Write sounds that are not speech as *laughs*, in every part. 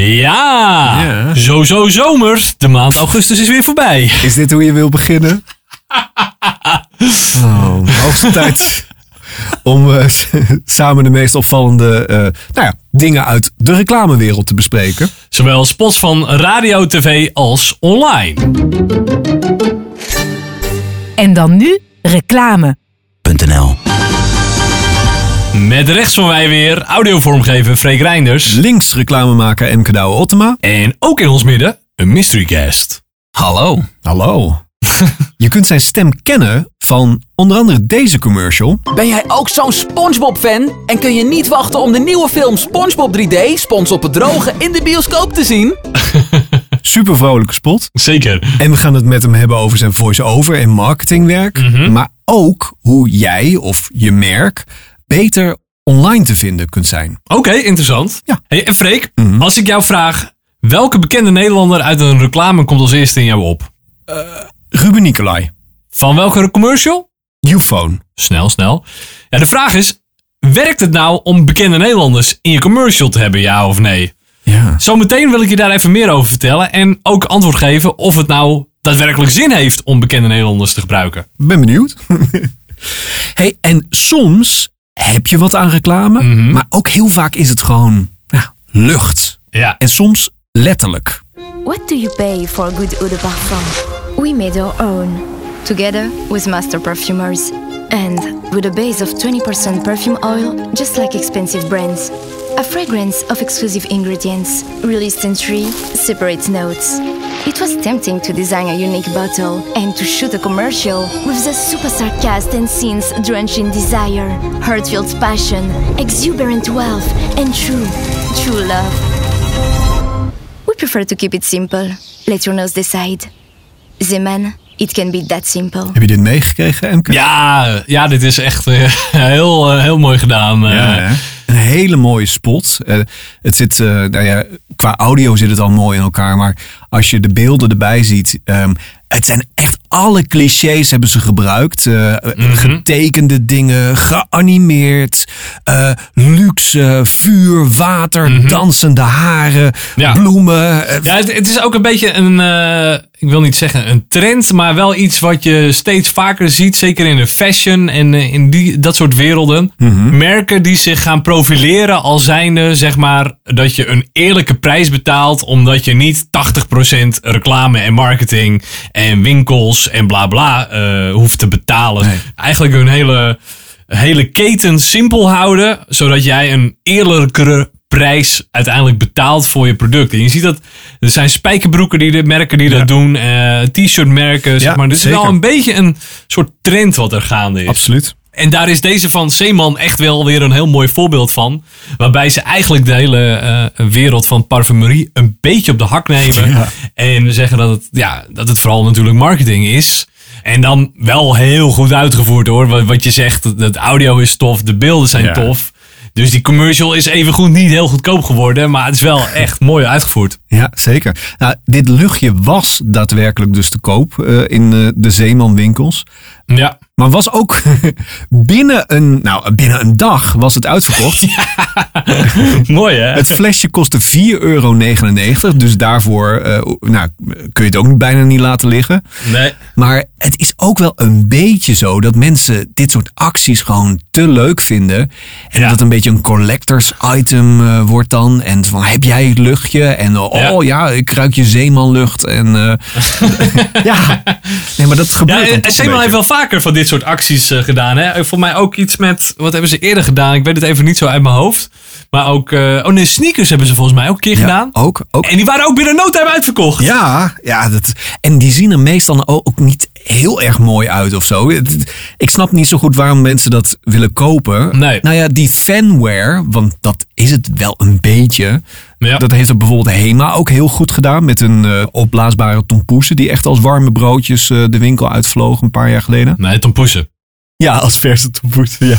Ja, Ja. zo zo zomer. De maand augustus is weer voorbij. *laughs* Is dit hoe je wil beginnen? *laughs* Oh, hoogste tijd om eh, *laughs* samen de meest opvallende eh, nou ja, dingen uit de reclamewereld te bespreken. Zowel spots van radio, tv als online. En dan nu reclame. Met rechts van wij weer audiovormgever Freek Reinders. Links reclamemaker Emke Douwe Ottema. En ook in ons midden een mystery guest. Hallo. Hallo. *laughs* Je kunt zijn stem kennen van onder andere deze commercial. Ben jij ook zo'n SpongeBob-fan? En kun je niet wachten om de nieuwe film SpongeBob 3D, Spons op het Droge, in de bioscoop te zien? *laughs* Super vrolijke spot. Zeker. En we gaan het met hem hebben over zijn voice-over en marketingwerk. Maar ook hoe jij of je merk beter online te vinden kunt zijn. Oké, interessant. Ja. Hey, en Freek, Mhm. als ik jou vraag, welke bekende Nederlander uit een reclame komt als eerste in jou op? Ruben Nicolai, Van welke commercial? Uphone. Snel, snel. Ja, de vraag is, werkt het nou om bekende Nederlanders in je commercial te hebben, ja of nee? Ja. Zometeen wil ik je daar even meer over vertellen en ook antwoord geven of het nou daadwerkelijk zin heeft om bekende Nederlanders te gebruiken. Ben benieuwd. *laughs* hey, en soms heb je wat aan reclame, maar ook heel vaak is het gewoon ja, lucht. Ja. En soms letterlijk. What do you pay for a good eau de parfum? We made our own, together with master perfumers. And with a base of 20% perfume oil, just like expensive brands. A fragrance of exclusive ingredients, released in three separate notes. It was tempting to design a unique bottle and to shoot a commercial with the superstar cast and scenes drenched in desire, heartfelt passion, exuberant wealth, and true, true love. We prefer to keep it simple. Let your nose decide. Zeman, it can be that simple. Heb je dit meegekregen, Emke? Ja, ja dit is echt eh, heel, eh, heel mooi gedaan. eh. Ja, hè? Een hele mooie spot. Eh, het zit, eh, nou ja, qua audio zit het al mooi in elkaar. Maar als je de beelden erbij ziet. ehm, het zijn echt alle clichés hebben ze gebruikt. Eh, Getekende dingen, geanimeerd, eh, luxe, vuur, water, dansende haren, Ja. bloemen. eh, Ja, het, het is ook een beetje een, ik wil niet zeggen een trend, maar wel iets wat je steeds vaker ziet. Zeker in de fashion en in die, dat soort werelden. Merken die zich gaan profileren als zijnde, zeg maar, dat je een eerlijke prijs betaalt. Omdat je niet 80% reclame en marketing en winkels en bla bla eh, hoeft te betalen. Nee. Eigenlijk een hele, hele keten simpel houden, zodat jij een eerlijkere prijs uiteindelijk betaalt voor je product. En je ziet dat er zijn spijkerbroeken die merken die dat doen, eh, t-shirt merken, zeg Ja, maar. Dit is zeker. wel een beetje een soort trend wat er gaande is. Absoluut. En daar is deze van Zeeman echt wel weer een heel mooi voorbeeld van. Waarbij ze eigenlijk de hele eh, wereld van parfumerie een beetje op de hak nemen. *laughs* Ja. En zeggen dat het, ja, dat het vooral natuurlijk marketing is. En dan wel heel goed uitgevoerd hoor. Wat, wat je zegt, het audio is tof, de beelden zijn Ja. tof. Dus die commercial is evengoed niet heel goedkoop geworden. Maar het is wel *laughs* echt mooi uitgevoerd. Ja, zeker. Nou, dit luchtje was daadwerkelijk dus te koop eh, in eh, de Zeemanwinkels. Ja. Maar was ook *laughs* binnen een, nou, binnen een dag was het uitverkocht. *laughs* *laughs* mooi hè? Het flesje kostte 4,99 euro. Dus daarvoor eh, nou, kun je het ook bijna niet laten liggen. Nee. Maar het is ook wel een beetje zo dat mensen dit soort acties gewoon te leuk vinden. En Ja. dat het een beetje een collectors item eh, wordt dan. En van heb jij het luchtje? En eh, oh ja, ik ruik je zeemanlucht. En ja, nee, maar dat gebeurt Ja, en Zeeman heeft wel vaker van dit soort acties eh, gedaan. Hè? Voor mij ook iets met, wat hebben ze eerder gedaan? Ik weet het even niet zo uit mijn hoofd. Maar ook, eh, oh nee, sneakers hebben ze volgens mij ook een keer Ja, gedaan. ook, ook. En die waren ook binnen no time uitverkocht. Ja, ja dat, en die zien er meestal ook niet heel erg mooi uit of zo. Ik snap niet zo goed waarom mensen dat willen kopen. Nee. Nou ja, die fanware, want dat is het wel een beetje. Ja. Dat heeft er bijvoorbeeld Hema ook heel goed gedaan. Met een eh, opblaasbare tompoesen die echt als warme broodjes eh, de winkel uitvlogen een paar jaar geleden. Nee, Tom Poesen. Ja, als verse tompoesen, ja.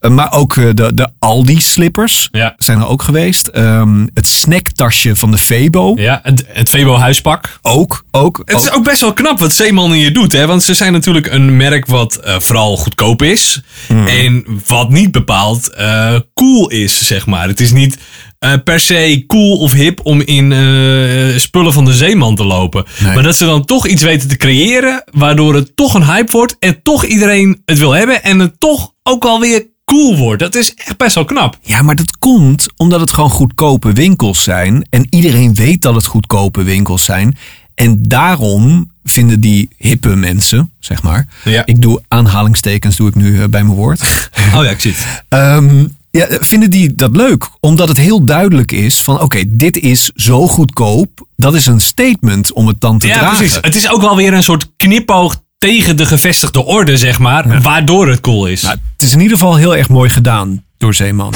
Eh, maar ook eh, de, Aldi-slippers Ja. zijn er ook geweest. Ehm, het snacktasje van de Febo. Ja, het, het Febo huispak. Ook, ook. Het is ook best wel knap wat Zeeman hier doet. Hè? Want ze zijn natuurlijk een merk wat eh, vooral goedkoop is. Hmm. En wat niet bepaald eh, cool is, zeg maar. Het is niet eh, per se cool of hip om in eh, spullen van de zeeman te lopen. Nee. Maar dat ze dan toch iets weten te creëren, waardoor het toch een hype wordt en toch iedereen het wil hebben en het toch ook alweer cool wordt. Dat is echt best wel knap. Ja, maar dat komt omdat het gewoon goedkope winkels zijn. En iedereen weet dat het goedkope winkels zijn. En daarom vinden die hippe mensen, zeg maar. Ja. Ik doe aanhalingstekens doe ik nu eh, bij mijn woord. *laughs* Oh ja, ik zie het. Ehm, ja, vinden die dat leuk? Omdat het heel duidelijk is van oké, dit is zo goedkoop. Dat is een statement om het dan te Ja, dragen. precies. Het is ook wel weer een soort knipoog tegen de gevestigde orde, zeg maar. Waardoor het cool is. Nou, het is in ieder geval heel erg mooi gedaan door Zeeman.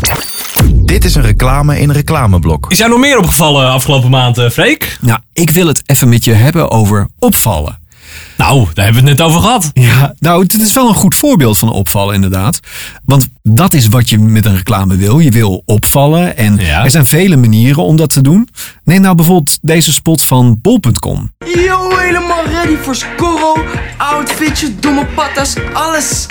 Dit is een reclame in een reclameblok. Is jou nog meer opgevallen afgelopen maand, eh, Freek? Nou, ik wil het even met je hebben over opvallen. Nou, daar hebben we het net over gehad. Ja, nou, het is wel een goed voorbeeld van opvallen, inderdaad. Want dat is wat je met een reclame wil. Je wil opvallen en Ja. er zijn vele manieren om dat te doen. Neem nou bijvoorbeeld deze spot van bol.com. Yo, helemaal ready voor Scorro. Outfitjes, domme patas, alles.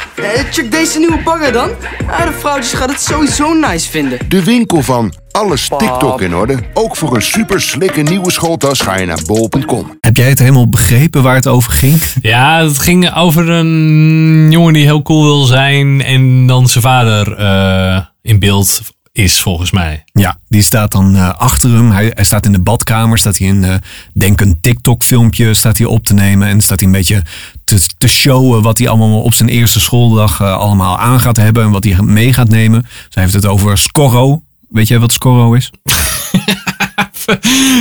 Check deze nieuwe bagger dan. Ah, de vrouwtjes gaan het sowieso nice vinden. De winkel van alles TikTok in orde. Ook voor een super slikke nieuwe schooltas ga je naar bol.com. Heb jij het helemaal begrepen waar het over ging? Ja, het ging over een jongen die heel cool wil zijn en dan zijn vader eh, in beeld is, volgens mij. Ja, die staat dan eh, achter hem. Hij, hij staat in de badkamer. Staat hij een, eh, denk een TikTok-filmpje staat hij op te nemen. En staat hij een beetje te, te showen wat hij allemaal op zijn eerste schooldag allemaal aan gaat hebben. En wat hij mee gaat nemen. Dus hij heeft het over Scorro. Weet jij wat Scorro is? *laughs*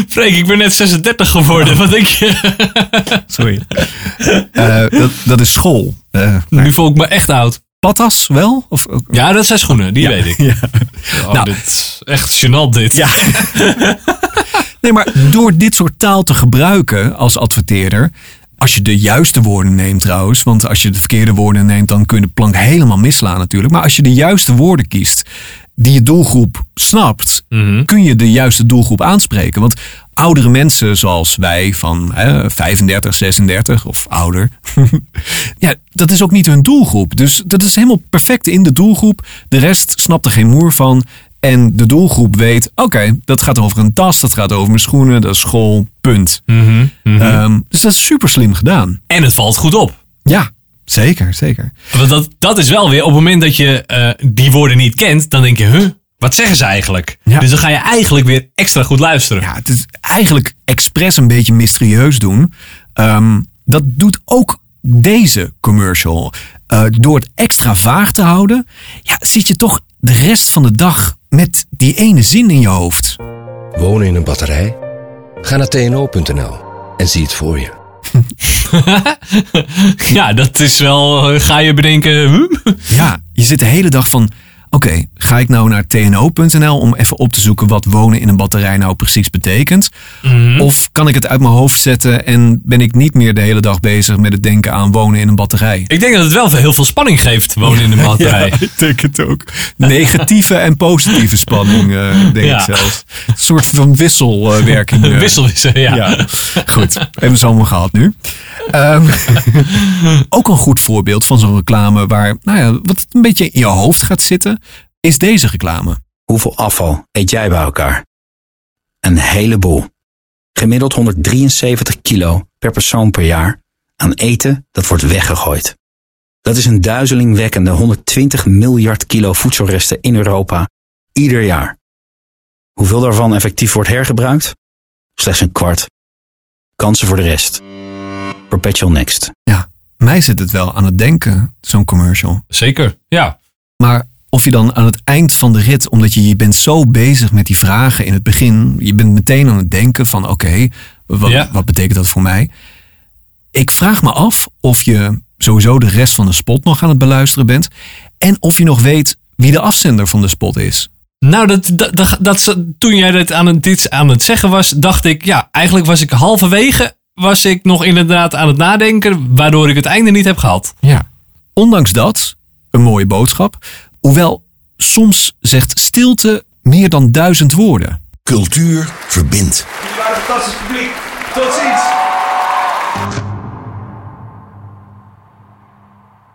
Freek, ik ben net 36 geworden. Wat denk je? Sorry. Dat, dat is school. Nu voel ik me echt oud. Patas wel? Of, Ja, dat zijn schoenen, die weet ik. *laughs* Ja. Oh, Nou. dit is echt gênant dit. Ja. *laughs* Nee, maar door dit soort taal te gebruiken als adverteerder. Als je de juiste woorden neemt trouwens. Want als je de verkeerde woorden neemt, dan kun je de plank helemaal misslaan natuurlijk. Maar als je de juiste woorden kiest, die je doelgroep snapt, kun je de juiste doelgroep aanspreken. Want oudere mensen zoals wij van hè, 35, 36 of ouder. *laughs* ja, dat is ook niet hun doelgroep. Dus dat is helemaal perfect in de doelgroep. De rest snapt er geen moer van. En de doelgroep weet, oké, dat gaat over een tas, dat gaat over mijn schoenen, dat is school, punt. Ehm, dus dat is super slim gedaan. En het valt goed op. Ja, zeker, zeker. Want dat, dat is wel weer, op het moment dat je eh, die woorden niet kent, dan denk je, huh, wat zeggen ze eigenlijk? Ja. Dus dan ga je eigenlijk weer extra goed luisteren. Ja, het is eigenlijk expres een beetje mysterieus doen. Ehm, dat doet ook deze commercial. Eh, door het extra vaag te houden, ja, zit je toch de rest van de dag met die ene zin in je hoofd. Wonen in een batterij? Ga naar tno.nl en zie het voor je. *laughs* Ja, dat is wel, eh, ga je bedenken, huh? Ja, je zit de hele dag van. Oké, ga ik nou naar tno.nl om even op te zoeken wat wonen in een batterij nou precies betekent? Of kan ik het uit mijn hoofd zetten en ben ik niet meer de hele dag bezig met het denken aan wonen in een batterij? Ik denk dat het wel heel veel spanning geeft, wonen in een *laughs* batterij. Ja, ik denk het ook. Negatieve en positieve spanning, eh, denk Ja. ik zelfs. Een soort van wisselwerking. *laughs* Wissel, ja. Ja, goed. Hebben we ze allemaal gehad nu. Ehm, *laughs* ook een goed voorbeeld van zo'n reclame waar, nou ja, wat een beetje in je hoofd gaat zitten, is deze reclame. Hoeveel afval eet jij bij elkaar? Een heleboel. Gemiddeld 173 kilo per persoon per jaar aan eten dat wordt weggegooid. Dat is een duizelingwekkende 120 miljard kilo voedselresten in Europa ieder jaar. Hoeveel daarvan effectief wordt hergebruikt? Slechts een kwart. Kansen voor de rest. Perpetual Next. Ja, mij zit het wel aan het denken, zo'n commercial. Zeker, ja. Maar of je dan aan het eind van de rit, omdat je, je bent zo bezig met die vragen in het begin, je bent meteen aan het denken van oké, wat, Ja. wat betekent dat voor mij? Ik vraag me af of je sowieso de rest van de spot nog aan het beluisteren bent en of je nog weet wie de afzender van de spot is. Nou, dat, dat, dat, dat- toen jij dit aan, het, dit aan het zeggen was, dacht ik, ja, eigenlijk was ik halverwege, was ik nog inderdaad aan het nadenken, waardoor ik het einde niet heb gehad. Ja. Ondanks dat, een mooie boodschap, hoewel soms zegt stilte meer dan duizend woorden. Cultuur verbindt. Fantastisch publiek. Tot ziens.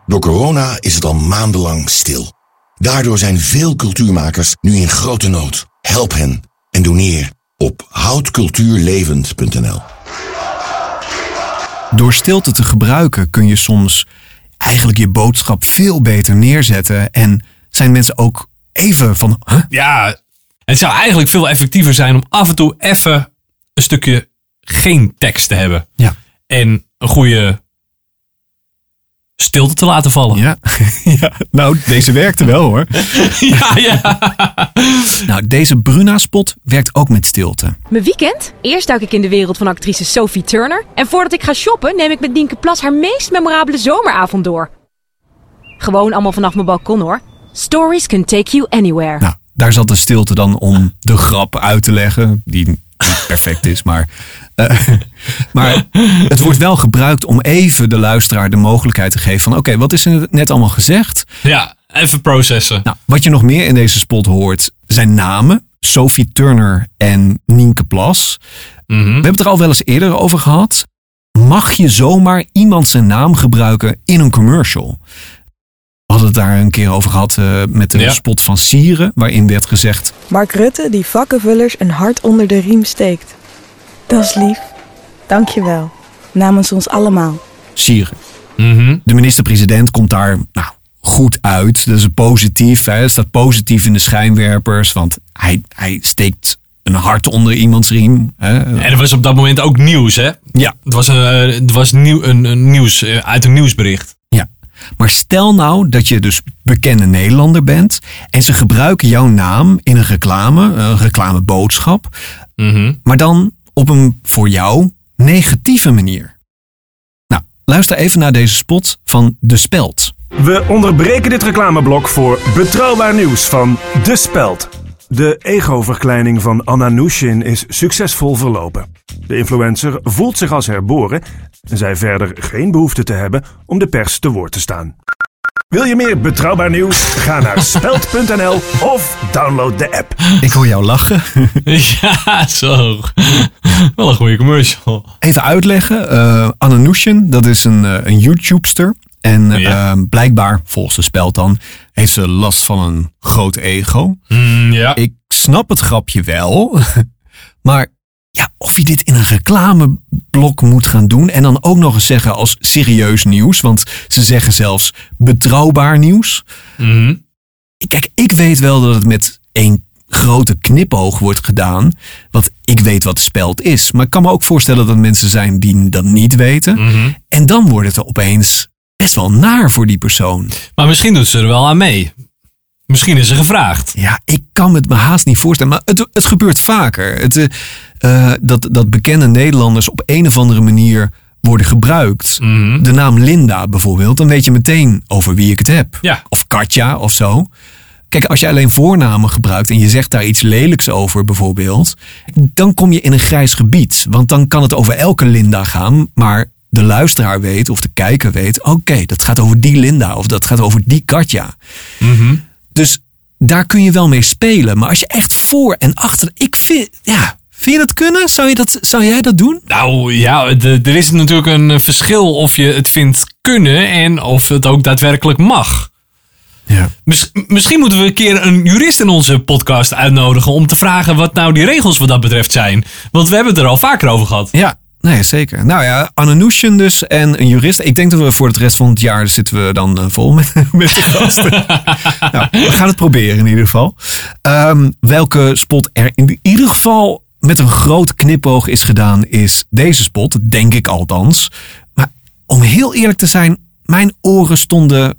Door corona is het al maandenlang stil. Daardoor zijn veel cultuurmakers nu in grote nood. Help hen en doneer op houtcultuurlevend.nl. Door stilte te gebruiken kun je soms eigenlijk je boodschap veel beter neerzetten. En zijn mensen ook even van. Huh? Ja, het zou eigenlijk veel effectiever zijn om af en toe even een stukje geen tekst te hebben. Ja. En een goede stilte te laten vallen. Ja. *laughs* ja, nou, deze werkte wel hoor. *laughs* ja, ja. *laughs* Nou, deze Bruna-spot werkt ook met stilte. Mijn weekend? Eerst duik ik in de wereld van actrice Sophie Turner. En voordat ik ga shoppen, neem ik met Nienke Plas haar meest memorabele zomeravond door. Gewoon allemaal vanaf mijn balkon hoor. Stories can take you anywhere. Nou, daar zat de stilte dan om de grap uit te leggen, die niet perfect is, maar, uh, *laughs* maar het wordt wel gebruikt om even de luisteraar de mogelijkheid te geven van oké, wat is er net allemaal gezegd? Ja, even processen. Nou, wat je nog meer in deze spot hoort zijn namen. Sophie Turner en Nienke Plas. Mhm. We hebben het er al wel eens eerder over gehad. Mag je zomaar iemand zijn naam gebruiken in een commercial? We hadden het daar een keer over gehad uh, met de Ja. spot van Sieren, waarin werd gezegd: Mark Rutte die vakkenvullers een hart onder de riem steekt. Dat is lief. Dank je wel. Namens ons allemaal. Sieren. Mhm. De minister-president komt daar nou, goed uit. Dat is positief. Hè. Hij staat positief in de schijnwerpers, want hij, hij steekt een hart onder iemands riem. Hè. En er was op dat moment ook nieuws, hè? Ja. Het was, een, eh, het was nieuw, een, een nieuws, eh, uit een nieuwsbericht. Maar stel nou dat je dus bekende Nederlander bent en ze gebruiken jouw naam in een reclame, een reclameboodschap, Mhm. maar dan op een voor jou negatieve manier. Nou, luister even naar deze spot van De Speld. We onderbreken dit reclameblok voor betrouwbaar nieuws van De Speld. De ego-verkleining van Anna Nushin is succesvol verlopen. De influencer voelt zich als herboren en zei verder geen behoefte te hebben om de pers te woord te staan. Wil je meer betrouwbaar nieuws? Ga naar *laughs* speld.nl of download de app. Ik hoor jou lachen. *laughs* ja, zo. Wel een goede commercial. Even uitleggen. eh Nushin, dat is een, eh, een YouTubester. En eh, Ja. blijkbaar, volgens de speld dan, heeft ze last van een groot ego. Mm, ja. Ik snap het grapje wel. *laughs* Maar ja, of je dit in een reclameblok moet gaan doen. En dan ook nog eens zeggen als serieus nieuws. Want ze zeggen zelfs betrouwbaar nieuws. Mhm. Kijk, ik weet wel dat het met één grote knipoog wordt gedaan. Want ik weet wat de speld is. Maar ik kan me ook voorstellen dat mensen zijn die dat niet weten. Mhm. En dan wordt het opeens best wel naar voor die persoon. Maar misschien doet ze er wel aan mee. Misschien is ze gevraagd. Ja, ik kan me het me haast niet voorstellen. Maar het, het gebeurt vaker. Het, eh, dat, dat bekende Nederlanders op een of andere manier worden gebruikt. Mhm. De naam Linda bijvoorbeeld. Dan weet je meteen over wie ik het heb. Ja. Of Katja of zo. Kijk, als je alleen voornamen gebruikt en je zegt daar iets lelijks over bijvoorbeeld. Dan kom je in een grijs gebied. Want dan kan het over elke Linda gaan. Maar de luisteraar weet of de kijker weet. Oké, dat gaat over die Linda. Of dat gaat over die Katja. Mhm. Dus daar kun je wel mee spelen. Maar als je echt voor en achter. Ik vind. Ja. Vind je dat kunnen? Zou, je dat, zou jij dat doen? Nou ja, de- er is natuurlijk een eh, verschil of je het vindt kunnen en of het ook daadwerkelijk mag. Ja. Mis- misschien moeten we een keer een jurist in onze podcast uitnodigen om te vragen wat nou die regels wat dat betreft zijn. Want we hebben het er al vaker over gehad. Ja, nee, zeker. Nou ja, Anne Nushin dus en een jurist. Ik denk dat we voor het rest van het jaar zitten we dan eh, vol met, *laughs* met de gasten. nou, we gaan het proberen in ieder geval. Ehm, welke spot er in ieder geval met een groot knipoog is gedaan, is deze spot. Denk ik althans. Maar om heel eerlijk te zijn, mijn oren stonden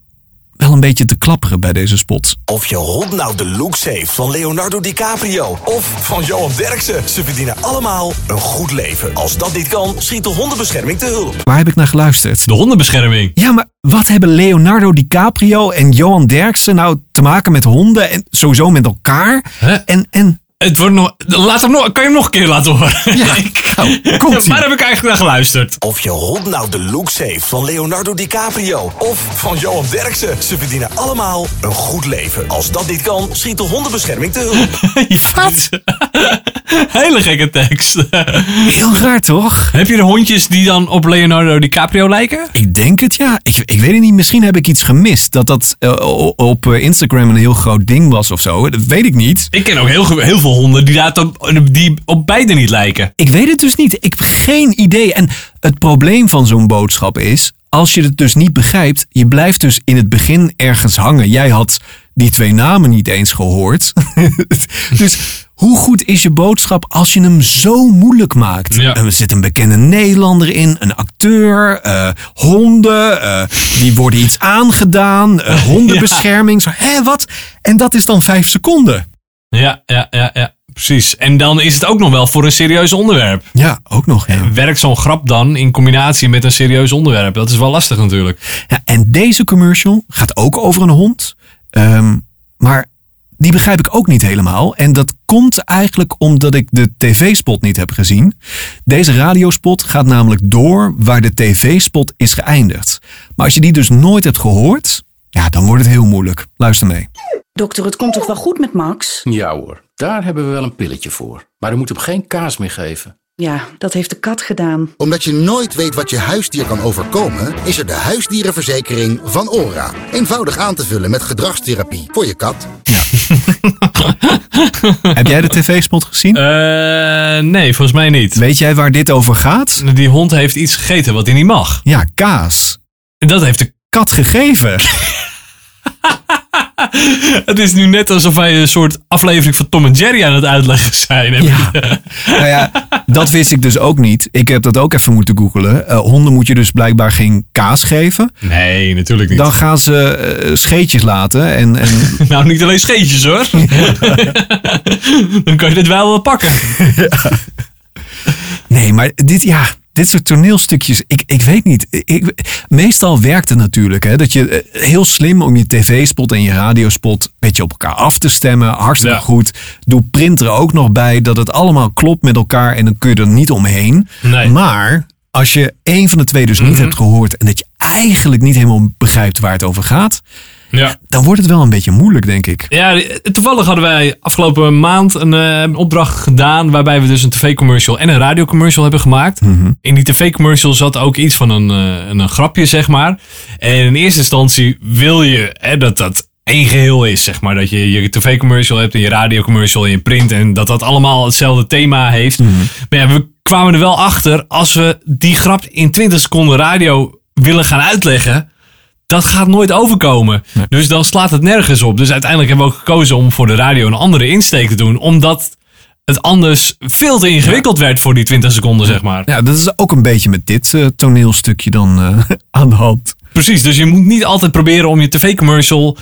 wel een beetje te klapperen bij deze spot. Of je hond nou de looks heeft van Leonardo DiCaprio of van Johan Derksen. Ze verdienen allemaal een goed leven. Als dat niet kan, schiet de hondenbescherming te hulp. Waar heb ik naar geluisterd? De hondenbescherming. Ja, maar wat hebben Leonardo DiCaprio en Johan Derksen nou te maken met honden en sowieso met elkaar? En, en Het wordt nog, laat hem nog, kan je hem nog een keer laten horen? Ja, *laughs* nou, komt-ie. Waar heb ik eigenlijk naar geluisterd? Of je hond nou de looks heeft van Leonardo DiCaprio of van Johan Derksen. Ze verdienen allemaal een goed leven. Als dat niet kan, schiet de hondenbescherming te hulp. *laughs* Wat? *laughs* Hele gekke tekst. Heel raar toch? Heb je de hondjes die dan op Leonardo DiCaprio lijken? Ik denk het ja. Ik, ik weet het niet. Misschien heb ik iets gemist. Dat dat eh, op eh, Instagram een heel groot ding was of zo. Dat weet ik niet. Ik ken ook heel, heel veel veel honden die, daar op, die op beide niet lijken. Ik weet het dus niet. Ik heb geen idee. En het probleem van zo'n boodschap is, als je het dus niet begrijpt, je blijft dus in het begin ergens hangen. Jij had die twee namen niet eens gehoord. *laughs* dus hoe goed is je boodschap als je hem zo moeilijk maakt? Er zit een bekende Nederlander in, een acteur, eh, honden, eh, die worden iets aangedaan, eh, *laughs* hondenbescherming. Hé, wat? En dat is dan vijf seconden. Ja, ja, ja, ja. Precies. En dan is het ook nog wel voor een serieus onderwerp. Ja, ook nog. Ja. Werkt zo'n grap dan in combinatie met een serieus onderwerp? Dat is wel lastig natuurlijk. Ja, en deze commercial gaat ook over een hond. Ehm, maar die begrijp ik ook niet helemaal. En dat komt eigenlijk omdat ik de tv-spot niet heb gezien. Deze radiospot gaat namelijk door waar de tv-spot is geëindigd. Maar als je die dus nooit hebt gehoord, ja, dan wordt het heel moeilijk. Luister mee. Dokter, het komt toch wel goed met Max? Ja hoor, daar hebben we wel een pilletje voor. Maar u moet hem geen kaas meer geven. Ja, dat heeft de kat gedaan. Omdat je nooit weet wat je huisdier kan overkomen, is er de huisdierenverzekering van ORA. Eenvoudig aan te vullen met gedragstherapie voor je kat. *laughs* Heb jij de tv-spot gezien? Eh, nee, volgens mij niet. Weet jij waar dit over gaat? Die hond heeft iets gegeten wat hij niet mag. Ja, kaas. En dat heeft de kat gegeven. *laughs* *laughs* Het is nu net alsof wij een soort aflevering van Tom en Jerry aan het uitleggen zijn. Ja. *laughs* nou ja, dat wist ik dus ook niet. Ik heb dat ook even moeten googelen. Eh, honden moet je dus blijkbaar geen kaas geven. Nee, natuurlijk niet. Dan gaan ze eh, scheetjes laten. En, en... *laughs* nou, niet alleen scheetjes hoor. Dan kan je dit wel wel pakken. Nee, maar dit, ja, dit soort toneelstukjes, ik, ik weet niet. Ik, meestal werkt het natuurlijk. Hè, dat je eh, heel slim om je tv-spot en je radiospot een beetje op elkaar af te stemmen. Hartstikke goed. Doe print er ook nog bij dat het allemaal klopt met elkaar en dan kun je er niet omheen. Nee. Maar als je één van de twee dus niet Mhm. hebt gehoord en dat je eigenlijk niet helemaal begrijpt waar het over gaat, Ja. dan wordt het wel een beetje moeilijk, denk ik. Ja, toevallig hadden wij afgelopen maand een, eh, opdracht gedaan. waarbij we dus een tv-commercial en een radiocommercial hebben gemaakt. In die tv-commercial zat ook iets van een, eh, een, een grapje, zeg maar. En in eerste instantie wil je hè, dat dat één geheel is, zeg maar. Dat je je tv-commercial hebt en je radiocommercial en je print. en dat dat allemaal hetzelfde thema heeft. Maar ja, we kwamen er wel achter. als we die grap in 20 seconden radio willen gaan uitleggen dat gaat nooit overkomen. Dus dan slaat het nergens op. Dus uiteindelijk hebben we ook gekozen om voor de radio een andere insteek te doen. Omdat het anders veel te ingewikkeld werd voor die 20 seconden, zeg maar. Ja, dat is ook een beetje met dit eh, toneelstukje dan eh, *laughs* aan de hand. Precies, dus je moet niet altijd proberen om je tv-commercial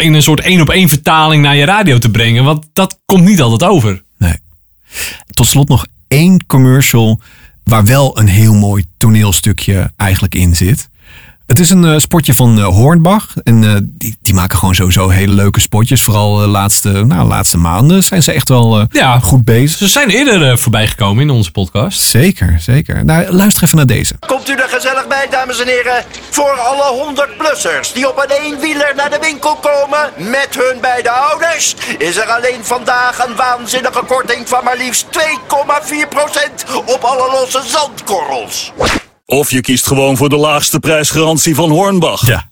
in een soort één op één vertaling naar je radio te brengen. Want dat komt niet altijd over. Tot slot nog één commercial waar wel een heel mooi toneelstukje eigenlijk in zit. Het is een eh, spotje van eh, Hornbach. En eh, die, die maken gewoon sowieso hele leuke spotjes. Vooral de laatste, nou, laatste maanden zijn ze echt wel Ja. goed bezig. Ze zijn eerder eh, voorbij gekomen in onze podcast. Zeker, zeker. Nou, luister even naar deze. Komt u er gezellig bij, dames en heren? Voor alle 100-plussers die op een eenwieler naar de winkel komen met hun beide ouders, is er alleen vandaag een waanzinnige korting van maar liefst 2,4% op alle losse zandkorrels. Of je kiest gewoon voor de laagste prijsgarantie van Hornbach. Ja.